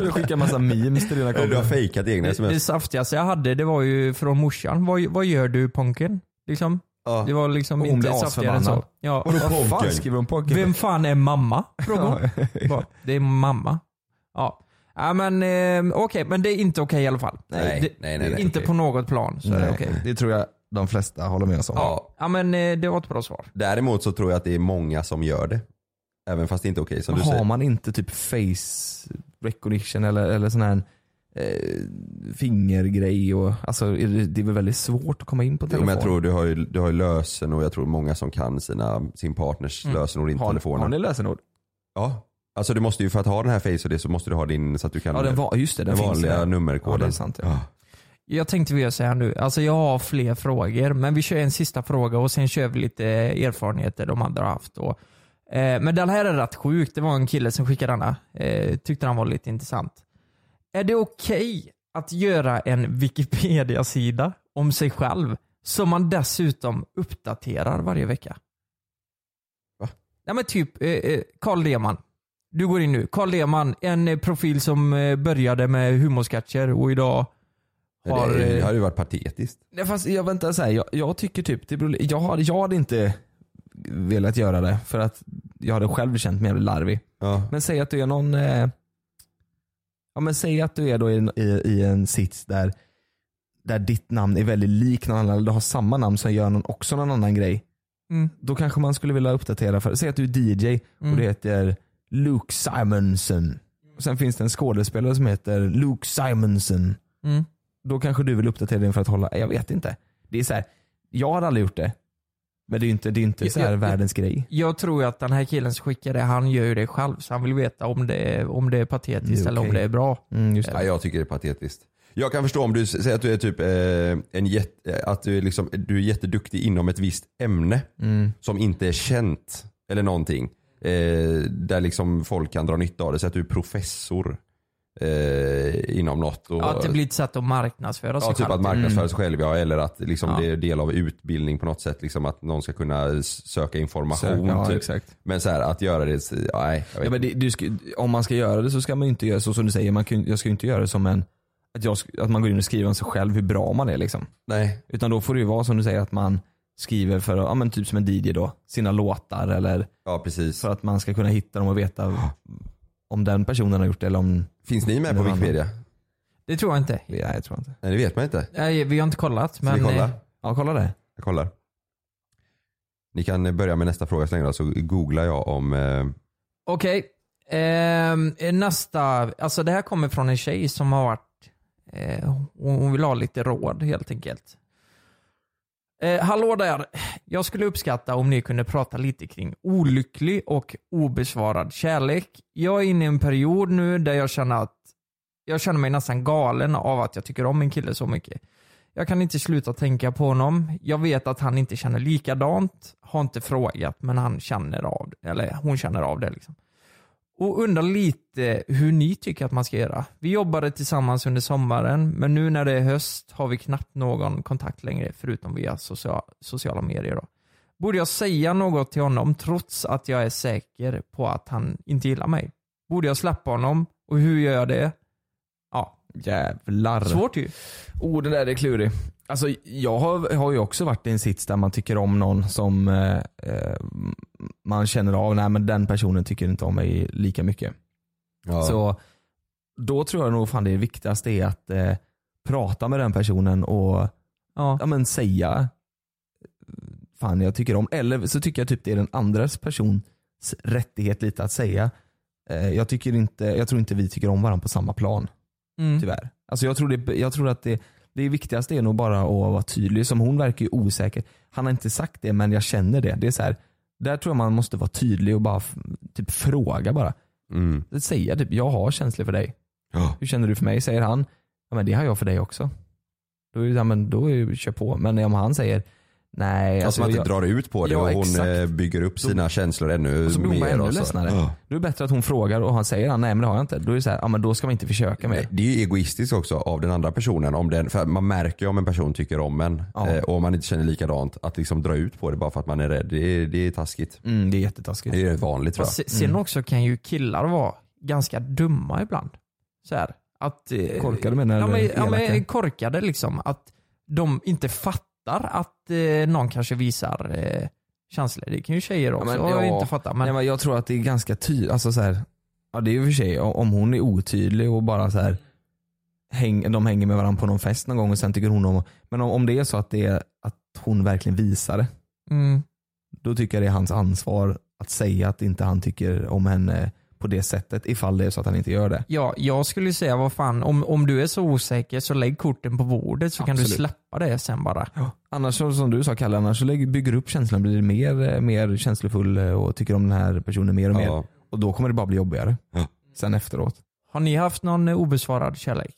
Du skickar massa memes till dina Du har kompisar. fejkat egna Det, det sms. saftigaste jag hade det var ju från morsan. Vad, vad gör du Ponken? Liksom. Ja. Det var liksom inte saftigare än så. Ja. Vadå Vad fan Ponken? skriver hon på? Vem fan är mamma? Frågade. Bara, [LAUGHS] Det är mamma. Ja. Ja men eh, okej, men det är inte okej i alla fall. Nej, det, nej, nej, nej. Inte Okej. på något plan så är det Nej, okej. Det tror jag de flesta håller med oss om. Ja. Ja men eh, det var ett bra svar. Däremot så tror jag att det är många som gör det. Även fast det inte är okej som Men du har säger. man inte typ face recognition eller, eller sån här eh, fingergrej och alltså är det, det är väl väldigt svårt att komma in på Jo, telefon? men jag tror du har ju, du har ju lösen och jag tror många som kan sina, sin partners Mm. lösenord i har, telefonen. har ni lösenord? Ja. Alltså du måste ju för att ha den här face och det så måste du ha din så att du kan Ja den var, just det, den, den finns vanliga där. nummerkoden. Ja, det är sant, ja. Ja. Jag tänkte vi gör så här nu. Alltså jag har fler frågor, men vi kör en sista fråga och sen kör vi lite erfarenheter de andra har haft. Och, eh, men den här är rätt sjuk. Det var en kille som skickade denna. Eh, tyckte han var lite intressant. Är det okej att göra en Wikipedia-sida om sig själv Som man dessutom uppdaterar varje vecka. Va? Ja men typ eh, eh, Carl Lehmann. Du går in nu. Carl Lehmann, en profil som började med humorsketcher och idag har... det, det hade ju varit patetiskt. Nej, fast jag väntar så här, jag, jag tycker typ, det beror, jag, hade, jag hade inte velat göra det för att jag hade själv känt mig jävligt larvig. Ja. Men säg att du är någon, eh, ja men säg att du är då i, en- i, i en sits där, där ditt namn är väldigt lik någon annan, eller du har samma namn som gör någon, också någon annan grej. Mm. Då kanske man skulle vilja uppdatera, för, säg att du är DJ och Mm. du heter Luke Simonson. Och sen finns det en skådespelare som heter Luke Simonson. Mm. Då kanske du vill uppdatera din för att hålla, jag vet inte. Det är så här, jag har aldrig gjort det. Men det är ju inte, det är inte så här Jag- världens grej. Jag tror ju att den här killen som skickar det, han gör ju det själv. Så han vill veta om det är, om det är patetiskt Det är eller om okej. det är bra. Mm, just det. Ja, jag tycker det är patetiskt. Jag kan förstå om du säger att du är typ eh, en jätte, att du är, liksom, du är jätteduktig inom ett visst ämne Mm. som inte är känt eller någonting. Eh, där liksom folk kan dra nytta av det. Så att du är professor eh, inom något. Och, Ja, att det blir ett sätt att marknadsföra Ja, sig typ själv. att marknadsföra sig själv ja, eller att liksom Ja. det är del av utbildning på något sätt. Liksom att någon ska kunna söka information. Söka, ja, typ. exakt. Men så här, att göra det, ja, nej. Ja, men det, du ska, om man ska göra det så ska man inte göra så som du säger, man kan, jag ska ju inte göra det som en att, jag, att man går in och skriver om sig själv hur bra man är liksom. Nej. Utan då får det ju vara som du säger att man skriver för, ja men typ som en DJ då, sina låtar eller Ja precis. för att man ska kunna hitta dem och veta om den personen har gjort det eller om... Finns ni med på någon annan. Wikipedia? Det tror jag inte. Nej jag tror inte. Nej det vet man inte. Nej, vi har inte kollat. Ska Men, vi kolla? eh, Ja kolla det. Jag kollar. Ni kan börja med nästa fråga så länge då, så googlar jag om eh, Okej. Ehm, nästa. Alltså det här kommer från en tjej som har varit... Eh, hon vill ha lite råd helt enkelt. Eh, hallå där. Jag skulle uppskatta om ni kunde prata lite kring olycklig och obesvarad kärlek. Jag är inne i en period nu där jag känner att jag känner mig nästan galen av att jag tycker om en kille så mycket. Jag kan inte sluta tänka på honom. Jag vet att han inte känner likadant. Har inte frågat men han känner av det. Eller hon känner av det liksom. Och undrar lite hur ni tycker att man ska göra. Vi jobbade tillsammans under sommaren men nu när det är höst har vi knappt någon kontakt längre förutom via social, sociala medier. Då. Borde jag säga något till honom trots att jag är säker på att han inte gillar mig? Borde jag släppa honom? Och hur gör jag det? Ja, Jävlar. svårt ju. Oh, det där är klurig. Alltså, jag har, har ju också varit i en sits där man tycker om någon som eh, eh, man känner av, nej men den personen tycker inte om mig lika mycket. ja. Så då tror jag nog fan det viktigaste är att eh, prata med den personen och Ja. ja, men säga fan jag tycker om. Eller så tycker jag typ det är den andras persons rättighet lite att säga. Eh, jag, tycker inte, jag tror inte vi tycker om varandra på samma plan Mm. tyvärr. Alltså jag, tror det, jag tror att det, det viktigaste är nog bara att vara tydlig. Som hon verkar ju osäker. Han har inte sagt det men jag känner det. det är så här, där tror jag man måste vara tydlig och bara typ fråga bara. Mm. Säga typ, jag har känslor för dig. Ja. Hur känner du för mig? Säger han, ja men det har jag för dig också. Då är det, ja, men då är det, kör på. Men om han säger, nej. Alltså man inte jag, drar ut på det Ja, och hon exakt. eh, bygger upp sina känslor ännu och så blir mer. ännu och så. ledsnare. Ja. Då är det bättre att hon frågar och han säger, han, nej men det har jag inte. Då är det så här, ja men då ska man inte försöka mer. Det är ju egoistiskt också av den andra personen. Om den, för man märker ju om en person tycker om en Ja. eh, och om man inte känner likadant. Att liksom dra ut på det bara för att man är rädd, det är, det är taskigt. Mm, det är jättetaskigt. Det är vanligt tror jag. se- sen också kan ju killar vara ganska dumma ibland. Så här, att, eh, Korkade menar ja, du, men, ja, men korkade liksom. Att de inte fattar att eh, någon kanske visar eh, känslor. Det kan ju tjejer också men ja. inte fatta. Men, Nej, men jag tror att det är ganska tydligt. Alltså, så här, ja, det är ju för sig om om hon är otydlig och bara så här, häng, de hänger med varandra på någon fest någon gång och sen tycker hon om Men om, om det är så att, det är, att hon verkligen visar det. mm, Då tycker jag det är hans ansvar att säga att inte han tycker om henne på det sättet ifall det är så att han inte gör det. ja, jag skulle säga vad fan, om, om du är så osäker så lägg korten på bordet så kan du Absolut. släppa det sen bara. Annars så, som du sa Kalle, annars så lägger- bygger du upp känslan blir mer, mer känslofull eh, och tycker om den här personen mer och mer. Ja. Och då kommer det bara bli jobbigare. Ja. Sen efteråt. Har ni haft någon eh, obesvarad kärlek?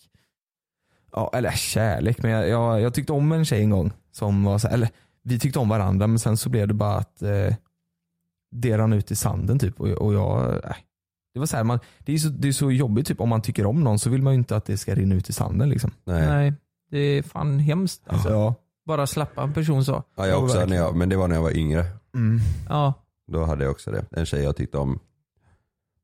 Ja, eller kärlek, men jag, jag, jag tyckte om en tjej en gång. Som var så, eller vi tyckte om varandra men sen så blev det bara att eh, det rann ut i sanden typ. Och, och jag, äh, det var så här, man, det, är så, det är så jobbigt typ om man tycker om någon så vill man ju inte att det ska rinna ut i sanden liksom. Nej. Nej, det är fan hemskt alltså. Ja. Bara släppa en person så. Ja, jag också, när jag, men det var när jag var yngre. Mm. Ja. Då hade jag också det. En tjej jag tyckte om.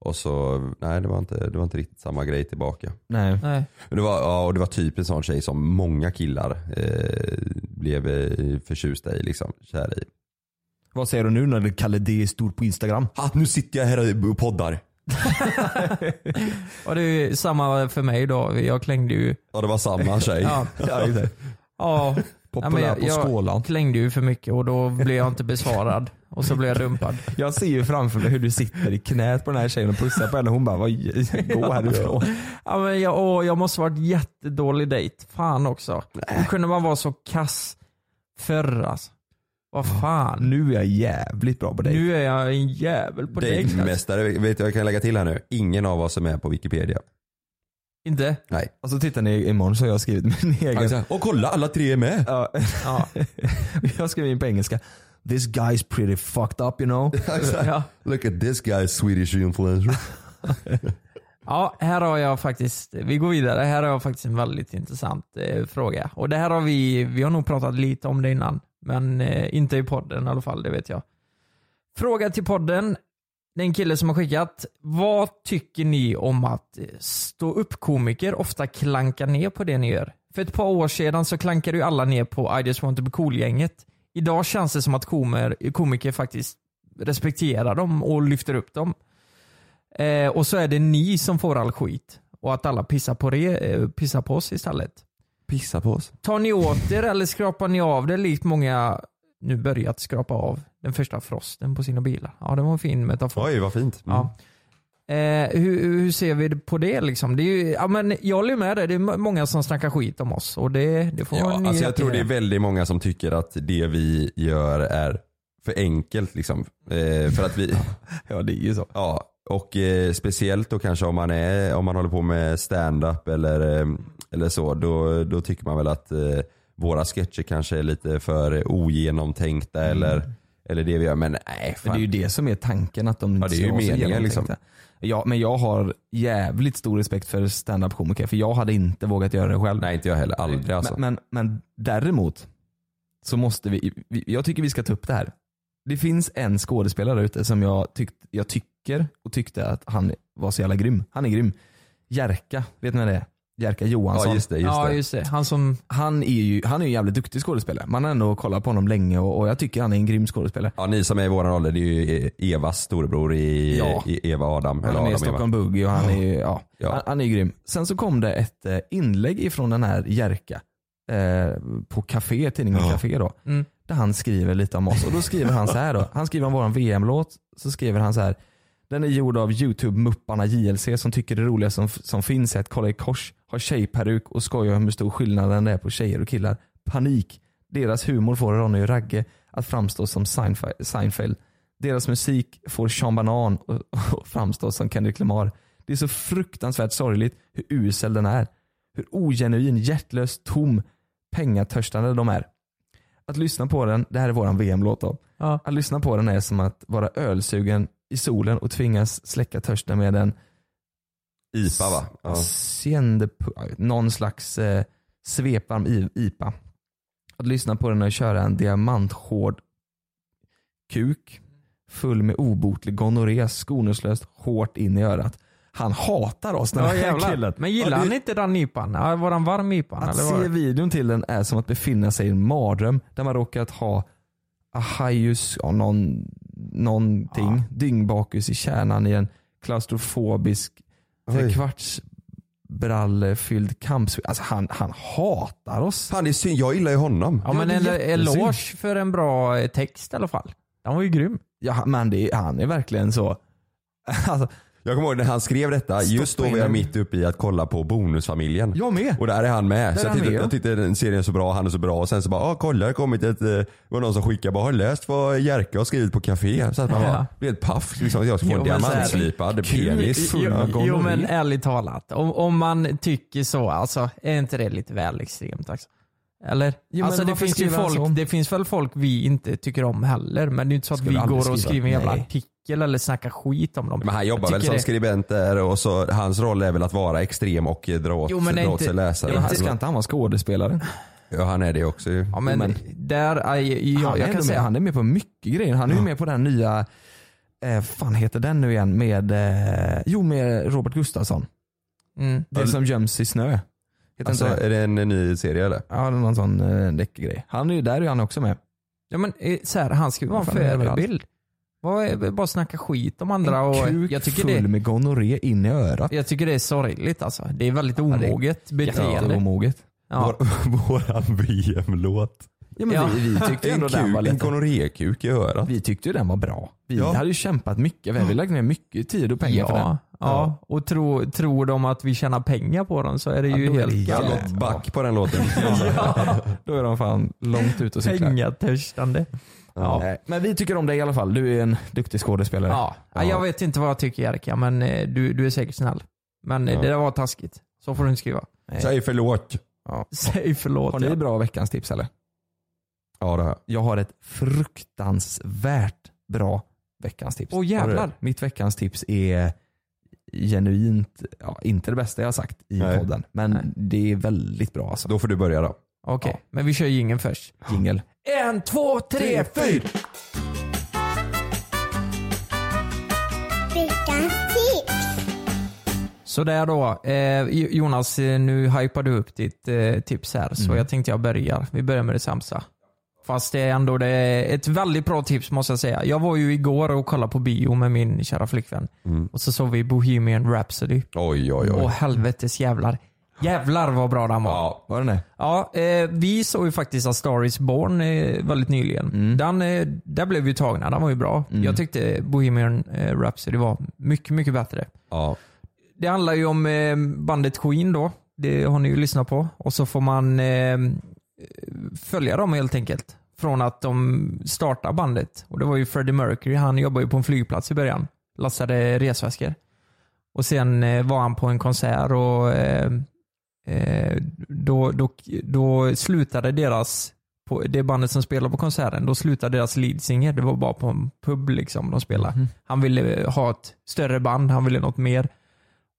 Och så, nej det var inte, det var inte riktigt samma grej tillbaka. Nej. Nej. Men det var, ja, och det var typ en sån tjej som många killar eh, blev eh, förtjusta i, liksom, kära i. Vad säger du nu när Kalle D är stor på Instagram? Ah, nu sitter jag här och poddar. [LAUGHS] Och det är ju samma för mig då. Jag klängde ju. Ja det var samma tjej. Ja. Ja, exakt. Ja. Populär jag, på skålan. Jag klängde ju för mycket och då blev jag inte besvarad. Och så blev jag dumpad. Jag ser ju framför mig hur du sitter i knät på den här tjejen och pussar på henne och hon bara, "Vad- gå härifrån. Ja, men jag, åh, jag måste varit jättedålig dejt. Fan också. Hur kunde man vara så kass förr alltså? Vad fan. Nu är jag jävligt bra på dig. Nu är jag en jävel på dejt. alltså. Dejtmästare, vet du vad jag kan lägga till här nu? Ingen av oss är med på Wikipedia. Inte? Nej. Och så tittar ni imorgon så har jag skrivit min egen. Och kolla alla tre är med. Ja. Ja. [LAUGHS] jag skrev in på engelska. This guy's pretty fucked up you know. [LAUGHS] Ja. Look at this guy Swedish influencer. [LAUGHS] Ja, här har jag faktiskt, vi går vidare, här har jag faktiskt en väldigt intressant eh, fråga. Och det här har vi, vi har nog pratat lite om det innan, men eh, inte i podden i alla fall, det vet jag. Fråga till podden, det är en kille som har skickat. Vad tycker ni om att eh, stå upp komiker ofta klankar ner på det ni gör? För ett par år sedan så klankade ju alla ner på I just want to be cool-gänget. Idag känns det som att komer, komiker faktiskt respekterar dem och lyfter upp dem. Eh, och så är det ni som får all skit. Och att alla pissar på, re, eh, pissar på oss istället. Pissa på oss. Tar ni åt er eller skrapar ni av det likt många nu börjat skrapa av den första frosten på sina bilar? Ja, det var en fin metafor. Oj vad fint. Mm. Ja. Eh, hur, hur ser vi på det liksom? Det är ju, ja, men jag håller med dig, det är många som snackar skit om oss och det, det får Ja, alltså jag tror det är väldigt många som tycker att det vi gör är för enkelt liksom. Eh, för att vi, [LAUGHS] Ja det är ju så. ja, och eh, speciellt då kanske om man, är, om man håller på med stand-up eller, eh, eller så, då, då tycker man väl att eh, våra sketcher kanske är lite för ogenomtänkta eller, eller det vi gör. Men nej, Men fan. det är ju det som är tanken att de Ja, det är ju ska vara så meningen, genomtänkta. liksom. Ja, men jag har jävligt stor respekt för stand-up komiker för jag hade inte vågat göra det själv. Nej inte jag heller, aldrig alltså. Men, men, men däremot så måste vi, jag tycker vi ska ta upp det här. Det finns en skådespelare ute som jag, tyckt, jag tycker och tyckte att han var så jävla grym. Han är grym. Jerka, vet ni vad det är? Jerka Johansson. ja just det, just ja det. just det, han som, Han är ju han är ju en jävligt duktig skådespelare. Man har ändå kollat på honom länge och, och jag tycker han är en grym skådespelare. Ja ni som är i våran ålder, det är ju Evas storebror i, Ja. i Eva Adam. Eller Han är Adam i. Stockholm Boogie och han är ju, ja, Ja. Han, han är grym. Sen så kom det ett eh, inlägg ifrån den här Jerka eh, på Café, tidningen Ja. Café då. Mm. Där han skriver lite om oss och då skriver han så här då. Han skriver om våran VM-låt, så skriver han så här. Den är gjord av YouTube-mupparna JLC som tycker det roliga som, som finns är att kolla i kors, ha tjejperuk och skoja om hur stor skillnaden det är på tjejer och killar. Panik. Deras humor får Ronny och Ragge att framstå som Seinfeld. Deras musik får Sean Banan och framstå som Kendrick Lamar. Det är så fruktansvärt sorgligt hur usel den är. Hur ogenuin, hjärtlös, tom, pengatörstande de är. Att lyssna på den, det här är våran VM-låt då. ja. Att lyssna på den är som att vara ölsugen i solen och tvingas släcka törsten med en IPA va? Ja. Siende, någon slags eh, svepvarm IPA. Att lyssna på den och köra en diamanthård kuk full med obotlig gonorré skoningslöst hårt in i örat. Han hatar oss den ja här jävlar. killen. Men gillar Ja, det- han inte den IPan? Ja, var han varm IPan? Att eller var se det? videon till den är som att befinna sig i en mardröm där man råkat ha ahajus, ja, någon, någonting, Ja. dyngbakus i kärnan i en klaustrofobisk trekvartsbrallefylld kamp. Alltså han, han hatar oss. Det är synd, jag gillar ju honom. Ja men en eloge för en bra eh, text i alla fall. Den var ju grym. Ja, men det, han är verkligen så. [LAUGHS] Alltså, Jag kommer ihåg när han skrev detta, Stoppa just då var jag mitt uppe i att kolla på Bonusfamiljen. jag med. Och där är han med. Där så jag med, ja. jag tyckte den serien är så bra, han är så bra. Och sen så bara, ah, kolla det har kommit ett, eh, det var någon som skickade bara, har läst vad Jerka har skrivit på café? Så att man bara, blev ett paff. Liksom, jag ska få en diamantslipad penis. Jo, jo men ärligt talat, om, om man tycker så, alltså är inte det lite väl extremt? Alltså? Eller? men alltså det finns ju folk, det finns väl folk vi inte tycker om heller, men det är inte så att Skulle vi går och skriva. skriver en jävla Nej. artikel eller snackar skit om dem. Men han jobbar Jag väl som det- skribent där och så hans roll är väl att vara extrem och dra åt, Jo, men det är dra åt inte- sig läsare. Ja, men ska inte han vara skådespelare? Ja han är det också ju. Ja men, Men- där, ja, han, är jag kan med, säga. han är med på mycket grejer. Han är ju med på den nya, eh, fan heter den nu igen med, eh, jo med Robert Gustafsson. Mm. Det som göms i snö. Heter Alltså, inte det? är det en ny serie eller? Ja, det är någon sån eh, deckargrej. Han är ju där är han också med. Ja, men, eh, så här, han ska ju vara en förebild. Vad är- Bara snacka skit om andra. Och Kuk jag, tycker full det, med gonorré in i örat. jag tycker det är sorgligt alltså. Det är väldigt omoget beteende. Jätteomoget. Ja. Vår, [LAUGHS] våran VM-låt. Ja, men Ja. Vi, vi tyckte ändå den var lite... gonorrékuk i örat. Vi tyckte ju den var bra. Vi Ja. hade ju kämpat mycket. Vi hade lagt ner mycket tid och pengar för den. Ja, ja. och tro, tror de att vi tjänar pengar på den så är det ju Ja, helt galet. gått back på den låten. [LAUGHS] Då är de fan långt ut och cyklar. Pengatörstande. Ja. Nej, Men vi tycker om dig i alla fall. Du är en duktig skådespelare. Ja. ja. Jag vet inte vad jag tycker Jerka, men eh, du, du är säkert snäll. Men eh, Ja. det där var taskigt. Så får du inte skriva. Säg förlåt. [LAUGHS] Säg förlåt. Har ni ja. bra veckans tips eller? Ja det har jag. Har ett fruktansvärt bra veckans tips. Åh jävlar. Mitt veckans tips är genuint, ja, inte det bästa jag har sagt i Nej. podden. Men Nej. det är väldigt bra alltså. Då får du börja då. Okej, men vi kör jingeln först. Jingel. En, två, tre, fyra! Veckans tips. Sådär då. Eh, Jonas, eh, nu hypar du upp ditt eh, tips här, så jag tänkte jag börjar. Vi börjar med det sämsta. Fast det är ändå det är ett väldigt bra tips måste jag säga. Jag var ju igår och kollade på bio med min kära flickvän. Och så såg vi Bohemian Rhapsody. Oj oj oj. Åh helvetes jävlar. Jävlar vad bra den var. Ja. Var den det? Ja, eh, vi såg ju faktiskt A Star Is Born eh, väldigt nyligen. Den, eh, där blev vi tagna, den var ju bra. Jag tyckte Bohemian eh, Rhapsody var mycket, mycket bättre. Ja. Det handlar ju om eh, bandet Queen då. Det har ni ju lyssnat på. Och så får man eh, följa dem helt enkelt. Från att de startar bandet. Och det var ju Freddie Mercury, han jobbade ju på en flygplats i början. Lastade resväskor. Och sen eh, var han på en konsert och eh, eh, då, då, då slutade deras, på, det bandet som spelade på konserten, då slutade deras leadsinger. Det var bara på en pub liksom de spelade. Han ville ha ett större band, han ville något mer.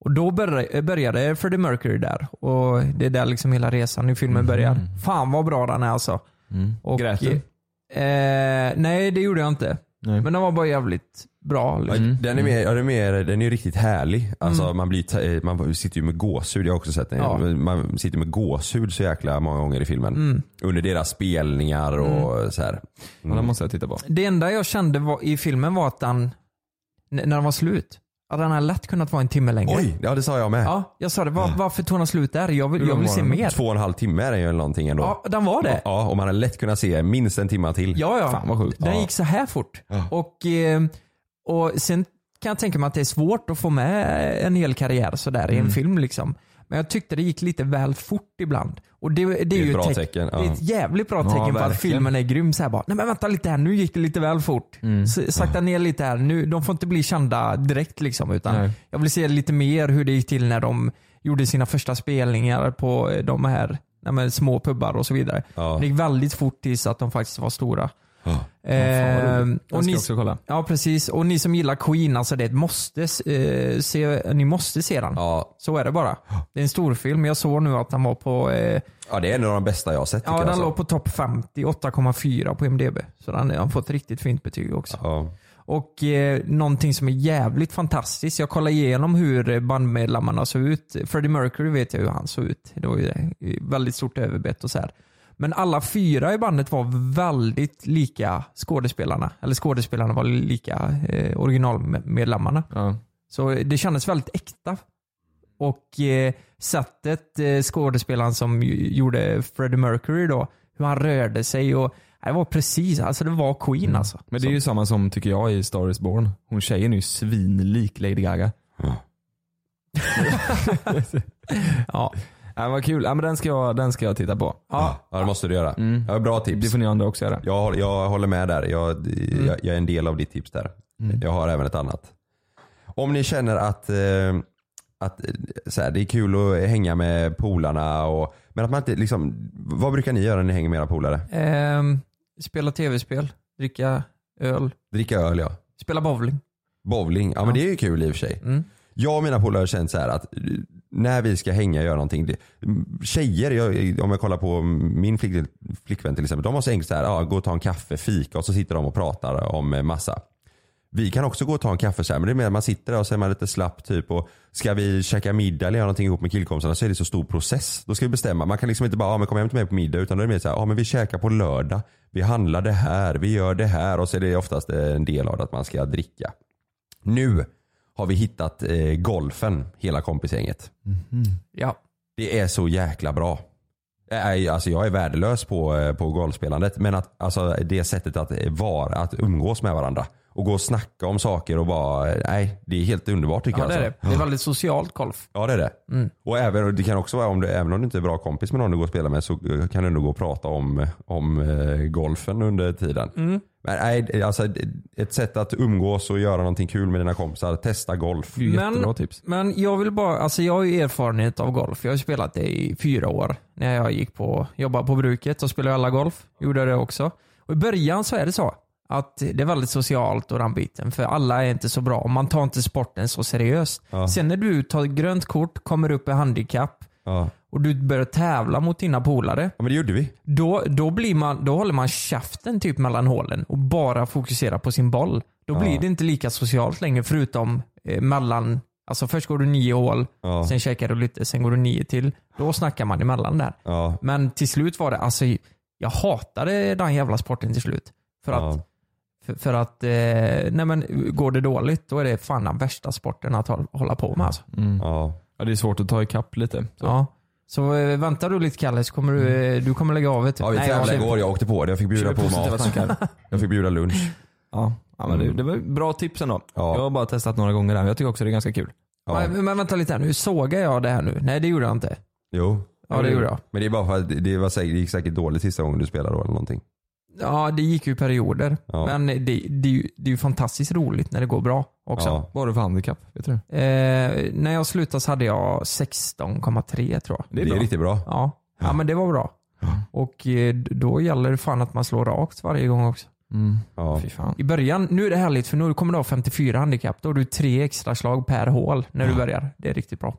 Och då började, började Freddie Mercury där och det är där liksom hela resan i filmen börjar. Fan vad bra den är alltså. Och, Grät du? Eh, nej det gjorde jag inte. Nej. Men den var bara jävligt bra. Liksom. Den är mer, ja, den är mer, den är ju riktigt härlig. Alltså man, blir, eh, man sitter ju med gåshud, jag har också sett den. Ja. Man sitter med gåshud så jäkla många gånger i filmen. Under deras spelningar och så här. Den måste jag titta på. Det enda jag kände var, i filmen var att den, när den var slut, hade lätt kunnat vara en timme längre. Oj, ja det sa jag med. Ja, jag sa det. Var, varför tog den slut där? Jag vill, jag vill se mer. Två och en halv timme är den ju eller någonting ändå. Ja, den var det. Ja, och man har lätt kunnat se minst en timme till. Ja, ja. Fan, vad sjukt. Den gick så här fort. Och, eh, och sen kan jag tänka mig att det är svårt att få med en hel karriär sådär i Mm. en film. Liksom. Men jag tyckte det gick lite väl fort ibland. Och det, det, är är ju ett teck- tecken, Det är ja. ett jävligt bra Ja, tecken på att filmen är grym. Så här bara, nej men vänta lite här, nu gick det lite väl fort. S- Sakta ner lite här. Nu, de får inte bli kända direkt liksom. Utan Nej. jag vill se lite mer hur det gick till när de gjorde sina första spelningar på eh, de här nej men, små pubbar och så vidare. Ja. Det gick väldigt fort tills att de faktiskt var stora. Ja. Eh, och ni, också kolla. ja precis, och ni som gillar Queen, alltså det är ett måste, eh, se, ni måste se den. Ja. Så är det bara. Det är en stor film. Jag såg nu att den var på, eh, ja, det är en av de bästa jag har sett ja den alltså. låg på topp 50, 8,4 på MDB. Så den har fått riktigt fint betyg också. Ja. Och eh, någonting som är jävligt fantastiskt, jag kollade igenom hur bandmedlemmarna såg ut. Freddie Mercury vet jag hur han såg ut. Det var ju det. väldigt stort överbett och så här. Men alla fyra i bandet var väldigt lika skådespelarna. Eller skådespelarna var lika eh, originalmedlemmarna. Ja. Så det kändes väldigt äkta. Och eh, sättet eh, skådespelaren som gjorde Freddie Mercury då, hur han rörde sig och det var precis, alltså det var Queen alltså. Men det är ju samma som tycker jag i Star is Born. Hon tjejen är ju svinlik Lady Gaga. Ja. Ja, vad kul. Ja, men den, ska jag, den ska jag titta på. Ja. ja, det måste du göra. Mm. Ja, bra Det tips. får ni andra också göra. Jag, håller- jag håller med där. Jag, Mm. jag, jag är en del av ditt tips där. Jag har även ett annat. Om ni känner att, eh, att eh, så här, det är kul att hänga med polarna och men att man inte liksom, vad brukar ni göra när ni hänger med era polare? Ehm, spela tv-spel, dricka öl, Dricka öl ja. spela bowling. Bowling, ja, men det är ju kul i och för sig. Mm. Jag och mina polare har känt så här att när vi ska hänga och göra någonting. Det, tjejer, jag, om jag kollar på min flick, flickvän till exempel. De har så enkelt så här, ah, gå och ta en kaffe, fika och så sitter de och pratar om eh, massa. Vi kan också gå och ta en kaffe så här, men det är mer att man sitter där och så är man lite slapp typ och ska vi käka middag eller göra någonting ihop med killkompisarna så är det så stor process. Då ska vi bestämma. Man kan liksom inte bara, ja men kom hem till mig på middag utan då är det mer så här, ja men vi käkar på lördag. Vi handlar det här, vi gör det här och så är det oftast en del av det att man ska dricka. Nu har vi hittat eh, golfen, hela kompisgänget. Ja. Det är så jäkla bra. Jag, alltså jag är värdelös på, eh, på golfspelandet men att, alltså det sättet att vara, att umgås med varandra och gå och snacka om saker och bara, nej det är helt underbart tycker Ja, jag. det är det. alltså. Det är väldigt socialt golf. Ja det är det. Mm. Och även, det kan också vara om du, även om du inte är bra kompis med någon du går och spelar med så eh, kan du ändå gå och prata om, om eh, golfen under tiden. Mm. Men nej, alltså ett sätt att umgås och göra någonting kul med dina kompisar, testa golf. Men, men jag vill bara, alltså jag har ju erfarenhet av golf. Jag har spelat det i fyra år. När jag gick på, jobbade på bruket så spelade jag alla golf. Gjorde det också. Och i början så är det så. Att det är väldigt socialt och den biten. För alla är inte så bra. Man tar inte sporten så seriöst. Ja. Sen när du tar grönt kort, kommer upp i handikapp Ja. Och du börjar tävla mot dina polare. ja men det gjorde vi. Då, då, blir man, då håller man käften typ mellan hålen och bara fokuserar på sin boll. Då Ja. blir det inte lika socialt längre förutom eh, mellan, alltså först går du nio hål, Ja. sen checkar du lite, sen går du nio till. Då snackar man emellan där. Ja. Men till slut var det, alltså jag hatade den jävla sporten till slut. För att, Ja. för, för att eh, nej men går det dåligt då är det fan den värsta sporten att hålla- på med alltså. Ja. Ja, det är svårt att ta ikapp lite. Så. Ja. Så eh, väntar du lite Kalle så kommer du, eh, du kommer lägga av vet du. Ja vi tävlade jag- igår, jag åkte på det. Jag fick bjuda på mat. [LAUGHS] Jag fick bjuda lunch. Ja, ja men det, det var bra tips ändå. Ja. Jag har bara testat några gånger där. Jag tycker också det är ganska kul. Ja. Men, men vänta lite här nu, sågar jag det här nu? Nej det gjorde jag inte. Jo. Ja det gjorde jag. Men det är bara för att det, var säkert, det gick säkert dåligt sista gången du spelade då eller någonting. Ja det gick ju i perioder. Ja. Men det, det, är ju, det är ju fantastiskt roligt när det går bra också. Ja. Vad har du för handikapp? Vet du? Eh, när jag slutade så hade jag 16,3 tror jag. Det är, bra. riktigt bra. Ja. ja men det var bra. Och eh, då gäller det fan att man slår rakt varje gång också. Mm. Ja. Fy fan. I början, nu är det härligt för nu kommer du ha 54 handikapp. Då har du tre extra slag per hål när du börjar. Det är riktigt bra.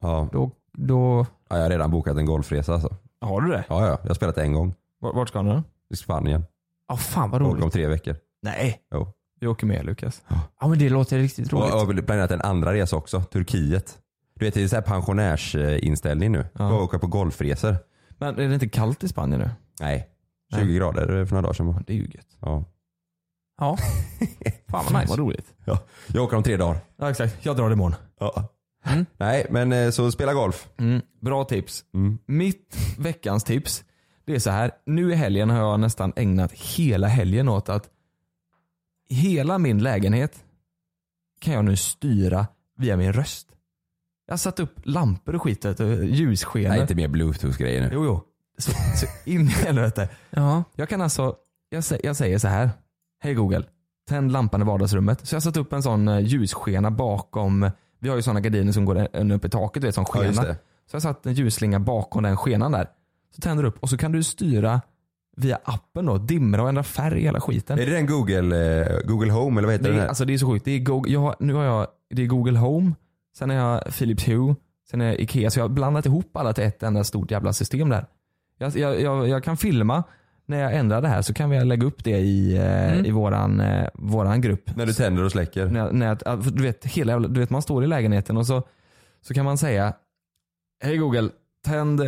Ja. Då, då, Ja, jag har redan bokat en golfresa alltså. Har du det? Ja, ja. Jag har spelat en gång. Vart ska du I Spanien. ja fan vad Och om roligt. tre veckor. Nej. Jo. Vi åker med Lukas. Ja men det låter riktigt Och roligt. jag har planerat en andra resa också. Turkiet. Du vet det är så här pensionärsinställning nu. Ja. Ja. åka på golfresor. Men är det inte kallt i Spanien nu? Nej. 20 Nej. grader för några dagar sedan. bara. Det är ju gött. Ja. Ja. [LAUGHS] Fan vad nice. Vad roligt. ja. Jag åker om tre dagar. Ja exakt. Jag drar imorgon. Ja. Mm. Nej men eh, så spela golf. Mm. Bra tips. Mm. Mitt veckans tips, det är så här. Nu i helgen har jag nästan ägnat hela helgen åt att hela min lägenhet kan jag nu styra via min röst. Jag har satt upp lampor och skit, du, ljusskenor. Nej inte mer bluetooth-grejer nu. Jo, jo. Så, så in i helvete. Ja. Jag kan alltså, jag, sä- jag säger så här. Hej Google, tänd lampan i vardagsrummet. Så jag har satt upp en sån eh, ljusskena bakom, vi har ju såna gardiner som går upp i taket, du vet, som Ja, skena. det. Så jag har satt en ljusslinga bakom den skenan där. Så tänder du upp och så kan du styra via appen då, dimra och ändra färg i hela skiten. Är det den Google, eh, Google Home eller vad heter Det den är, här? alltså det är så sjukt. Det är Google, jag, har- nu har jag, det är Google Home, sen har jag Philips Hue, sen är jag Ikea. Så jag har blandat ihop alla till ett enda stort jävla system där. Jag, jag, jag, jag kan filma när jag ändrar det här så kan vi lägga upp det i, eh, Mm. i våran, eh, våran grupp. När du tänder och släcker? När, när, du, vet, hela, du vet man står i lägenheten och så, så kan man säga Hej Google, tänd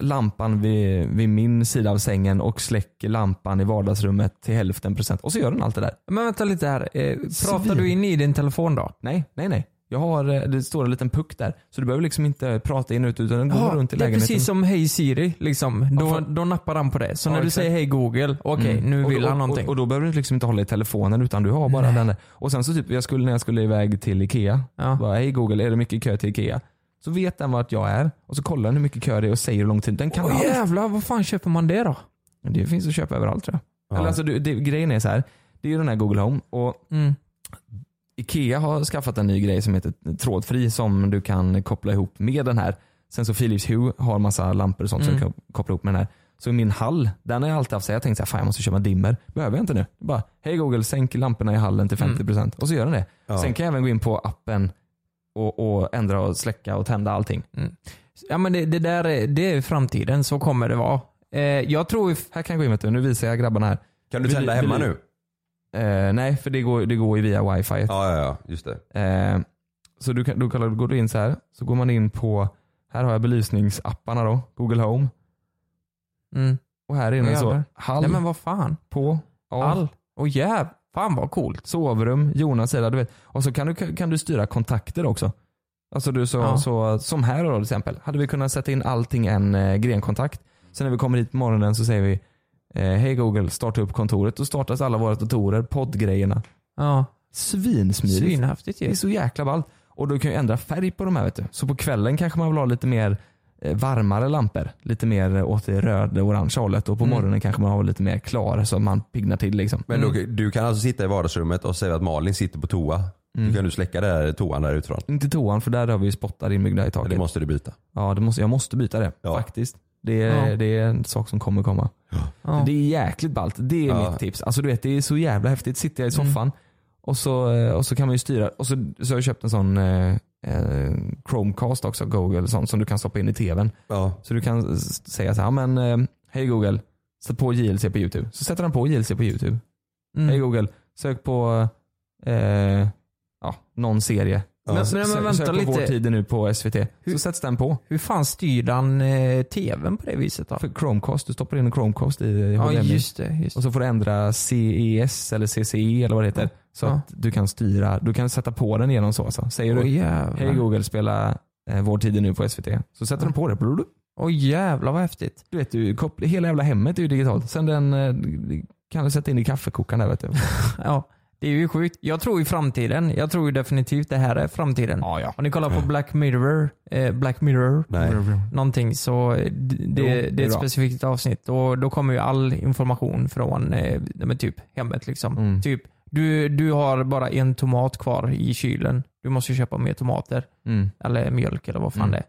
lampan vid, vid min sida av sängen och släck lampan i vardagsrummet till hälften procent. Och så gör den allt det där. Men vänta lite här. Eh, pratar du in i din telefon då? Nej, nej, nej. Jag har, eh, det står en liten puck där. Så du behöver liksom inte prata in och ut utan den går Ja, runt i det är lägenheten. precis som Hej Siri. Liksom. Då, Ja, då nappar han på det. Så Ja, när du exakt. säger Hej Google, okej Mm. nu vill och, han någonting. Och, och då behöver du liksom inte hålla i telefonen utan du har bara Nej. den där. Och sen så typ, jag skulle, när jag skulle iväg till Ikea, Ja. bara hej Google, är det mycket kö till Ikea? Så vet den vart jag är och så kollar den hur mycket kö det är och säger hur lång tid. Den kan Åh allt. jävlar, vad fan köper man det då? Det finns att köpa överallt tror jag. Ja. Eller alltså, det, det, grejen är så här. det är ju den här Google Home och Mm. Ikea har skaffat en ny grej som heter trådfri som du kan koppla ihop med den här. Sen så Philips Hue har massa lampor och sånt som Mm. du kan koppla ihop med den här. Så min hall, den har jag alltid haft så jag tänkte så här, fan jag måste köpa dimmer. Behöver jag inte nu. Bara, hej Google sänk lamporna i hallen till 50% och så gör den det. Ja. Sen kan jag även gå in på appen och, och ändra och släcka och tända allting. Ja men det, det där är, det är framtiden, så kommer det vara. Eh, jag tror... Här kan jag gå in vet du, nu visar jag grabbarna här. Kan du tända hemma nu? Eh, nej, för det går, det går ju via wifi. Ja, ja, ja, just det. Eh, så du, kan, går du in så här, så går man in på, här har jag belysningsapparna då, Google Home. Mm. Och här inne så, hall, Nej men vad fan. på, av, All. Och jäv. Fan vad coolt. sovrum, Jonas sida, du vet. Och så kan du, kan du styra kontakter också. Alltså du så, Ja. så, som här då till exempel, hade vi kunnat sätta in allting en eh, grenkontakt. Sen när vi kommer hit på morgonen så säger vi, eh, hej Google, starta upp kontoret. Då startas alla våra datorer, poddgrejerna. Ja. Svinsmidigt. Svinhäftigt Det ju. är så jäkla ballt. Och du kan ju ändra färg på de här vet du. Så på kvällen kanske man vill ha lite mer varmare lampor. Lite mer eh, åt det röda orangea hållet. Och på Mm. morgonen kanske man har lite mer klar så man piggnar till liksom. Men då, du kan alltså sitta i vardagsrummet och säga att Malin sitter på toa. Mm. Då kan du släcka där toan där utifrån. Inte toan för där har vi ju spottar inbyggda i taket. det måste du byta. Ja, det måste, jag måste byta det Ja. faktiskt. Det är, Ja. det är en sak som kommer komma. Ja. Det är jäkligt ballt. Det är Ja. mitt tips. Alltså du vet, det är så jävla häftigt. Sitter jag i Mm. soffan och, så, eh, och så kan man ju styra. Och så, så har jag köpt en sån eh, eh, Chromecast också, Google, sånt som du kan stoppa in i tvn. Ja. Så du kan säga så här, men eh, hej Google, sätt på JLC på YouTube. Så sätter den på JLC på YouTube. Mm. Hej Google, sök på eh, ja, någon serie. Ja. Men, men, men sök vänta på lite. Vår tid är nu på SVT. Hur- Så sätts den på. Hur fan styr han eh, tvn på det viset då? För Chromecast, du stoppar in en Chromecast i Ja HDMI. just det. Just. Och så får du ändra CES eller CCE eller vad det heter. Så Ja. att du kan styra, du kan sätta på den genom så. Alltså. Säger Åh du jävlar. hej Google spela eh, Vår tid är nu på SVT. Så sätter den på det. Åh jävlar vad häftigt. Du vet, du, hela jävla hemmet är ju digitalt. Sen den eh, kan du sätta in i kaffekokaren där vet du. [LAUGHS] Ja, det är ju sjukt. Jag tror i framtiden, jag tror ju definitivt det här är framtiden. Ja, ja. Om ni kollar på Black Mirror, eh, Black Mirror, Nej. någonting så det, det, det är ett specifikt avsnitt och då kommer ju all information från eh, typ hemmet. Liksom. Mm. Typ, du, du har bara en tomat kvar i kylen. Du måste köpa mer tomater. Mm. Eller mjölk eller vad fan Mm. det är.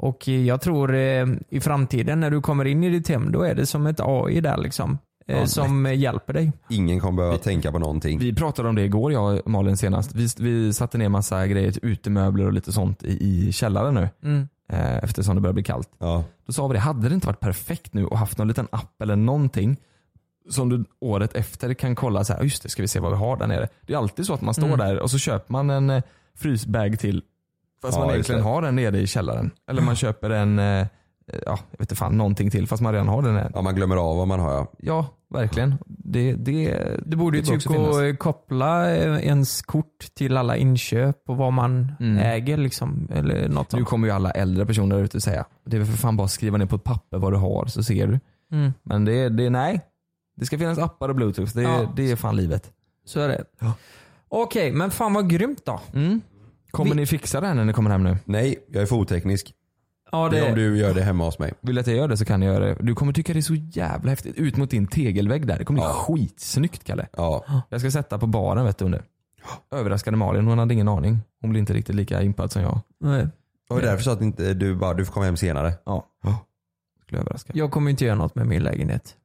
Och jag tror eh, i framtiden när du kommer in i ditt hem, då är det som ett AI där liksom. Eh, Ja, som hjälper dig. Ingen kommer behöva tänka på någonting. Vi pratade om det igår jag och Malin senast. Vi, vi satte ner massa grejer, utemöbler och lite sånt i, i källaren nu. Mm. Eh, eftersom det börjar bli kallt. Ja. Då sa vi det, hade det inte varit perfekt nu och haft någon liten app eller någonting som du året efter kan kolla så här, just det ska vi se vad vi har där nere. Det är alltid så att man står Mm. där och så köper man en eh, frysbag till fast Ja, man egentligen har den nere i källaren. Eller man köper en, eh, ja jag vet inte fan, någonting till fast man redan har den. Där. ja, man glömmer av vad man har ja. Ja, verkligen. Det, det, Det borde ju typ gå att koppla eh, ens kort till alla inköp och vad man Mm. äger liksom. Eller något Nu kommer ju alla äldre personer där ute säga, det är väl för fan bara att skriva ner på ett papper vad du har så ser du. Mm. Men det, är- det nej. Det ska finnas appar och bluetooth, det, är- Ja. det är fan livet. Så är det. Ja. Okej, men fan vad grymt då. Mm. Kommer Vi- ni fixa det här när ni kommer hem nu? Nej, jag är för oteknisk. Ja, Det om du gör det hemma hos mig. Vill du att jag gör det så kan jag göra det. Du kommer tycka det är så jävla häftigt. Ut mot din tegelvägg där. Det kommer bli Ja. skitsnyggt Kalle. Ja. Jag ska sätta på baren vet du under. Överraskade Malin, hon hade ingen aning. Hon blev inte riktigt lika impad som jag. nej. Och därför så att inte du bara, du får komma hem senare. Ja. Skulle överraska. jag kommer inte göra något med min lägenhet.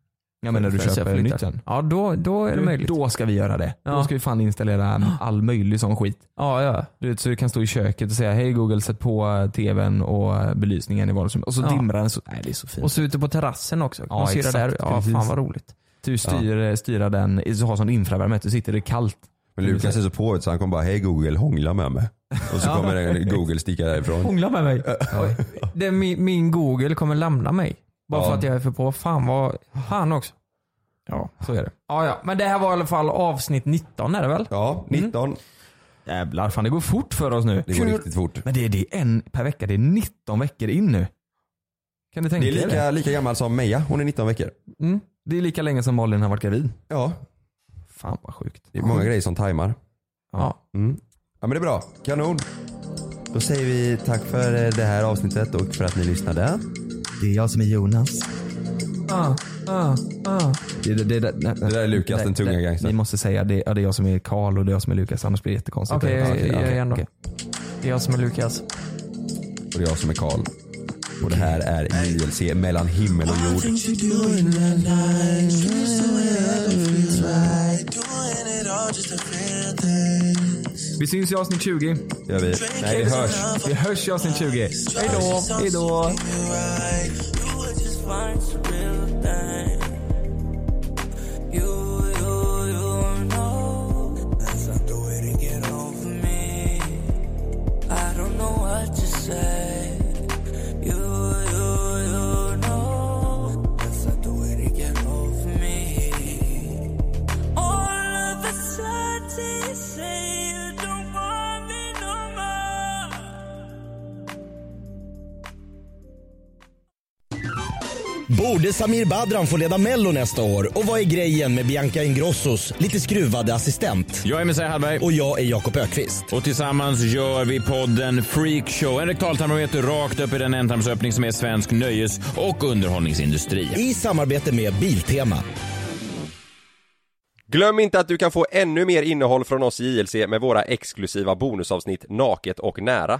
Ja men när du köper flyttar. nytt sen. Ja, då, då är det möjligt. Då ska vi göra det. Då Ja. ska vi fan installera [GASPS] all möjlig sån skit. Ja, ja. Du vet, så du kan stå i köket och säga hej Google sätt på eh, tvn och eh, belysningen i vardagsrummet. Och så Ja. dimrar den så, nej det är så fint. Och så ute på terrassen också. Ja, styra exakt, där. Ja, precis. fan vad roligt. Du styr, eh, styra den, så har sån infravärme, att du sitter det kallt. Men Lukas är så på så han kommer bara, hej Google hångla med mig. Och så Ja. kommer Google sticka därifrån. Hångla med mig. [LAUGHS] Det, min, min Google kommer lämna mig. Bara Ja. för att jag är för på. Fan vad... Fan också. Ja, så är det. Ja, ja. Men det här var i alla fall avsnitt 19 är det väl? Ja, 19. Jävlar, fan det går fort för oss nu. Det går riktigt fort. Men det är, det är en per vecka, det är 19 veckor in nu. Kan du tänka Det är dig lika, det? lika gammal som Meja, hon är 19 veckor. Mm. Det är lika länge som Malin har varit gravid. Ja, Fan vad sjukt. det är många grejer som tajmar. Ja. Mm. Ja men det är bra, kanon. Då säger vi tack för det här avsnittet och för att ni lyssnade. Det är jag som är Jonas. Ah, ah, ah. Det, det, det, det, Det där är Lukas, den tunga gangstern. Ni måste säga det, ja, det är jag som är Karl och det är jag som är Lukas, annars blir det jättekonstigt. Okej, jag, Okej, jag, jag är ändå. okej. Det är jag som är Lukas. Och det är jag som är Karl. Och det här är JLC mellan himmel och jord. Vi syns i avsnitt 20. Gör vi. Nej, vi hörs. Vi hörs i avsnitt 20. Hej då. Hej då. Borde Samir Badran få leda Mello nästa år? Och vad är grejen med Bianca Ingrossos lite skruvade assistent? Jag är Messiah Hallberg. Och jag är Jakob Ökvist. Och tillsammans gör vi podden Freakshow. En rektaltarmometer rakt upp i den ändtarmsöppning som är svensk nöjes och underhållningsindustri. I samarbete med Biltema. Glöm inte att du kan få ännu mer innehåll från oss i JLC med våra exklusiva bonusavsnitt Naket och nära.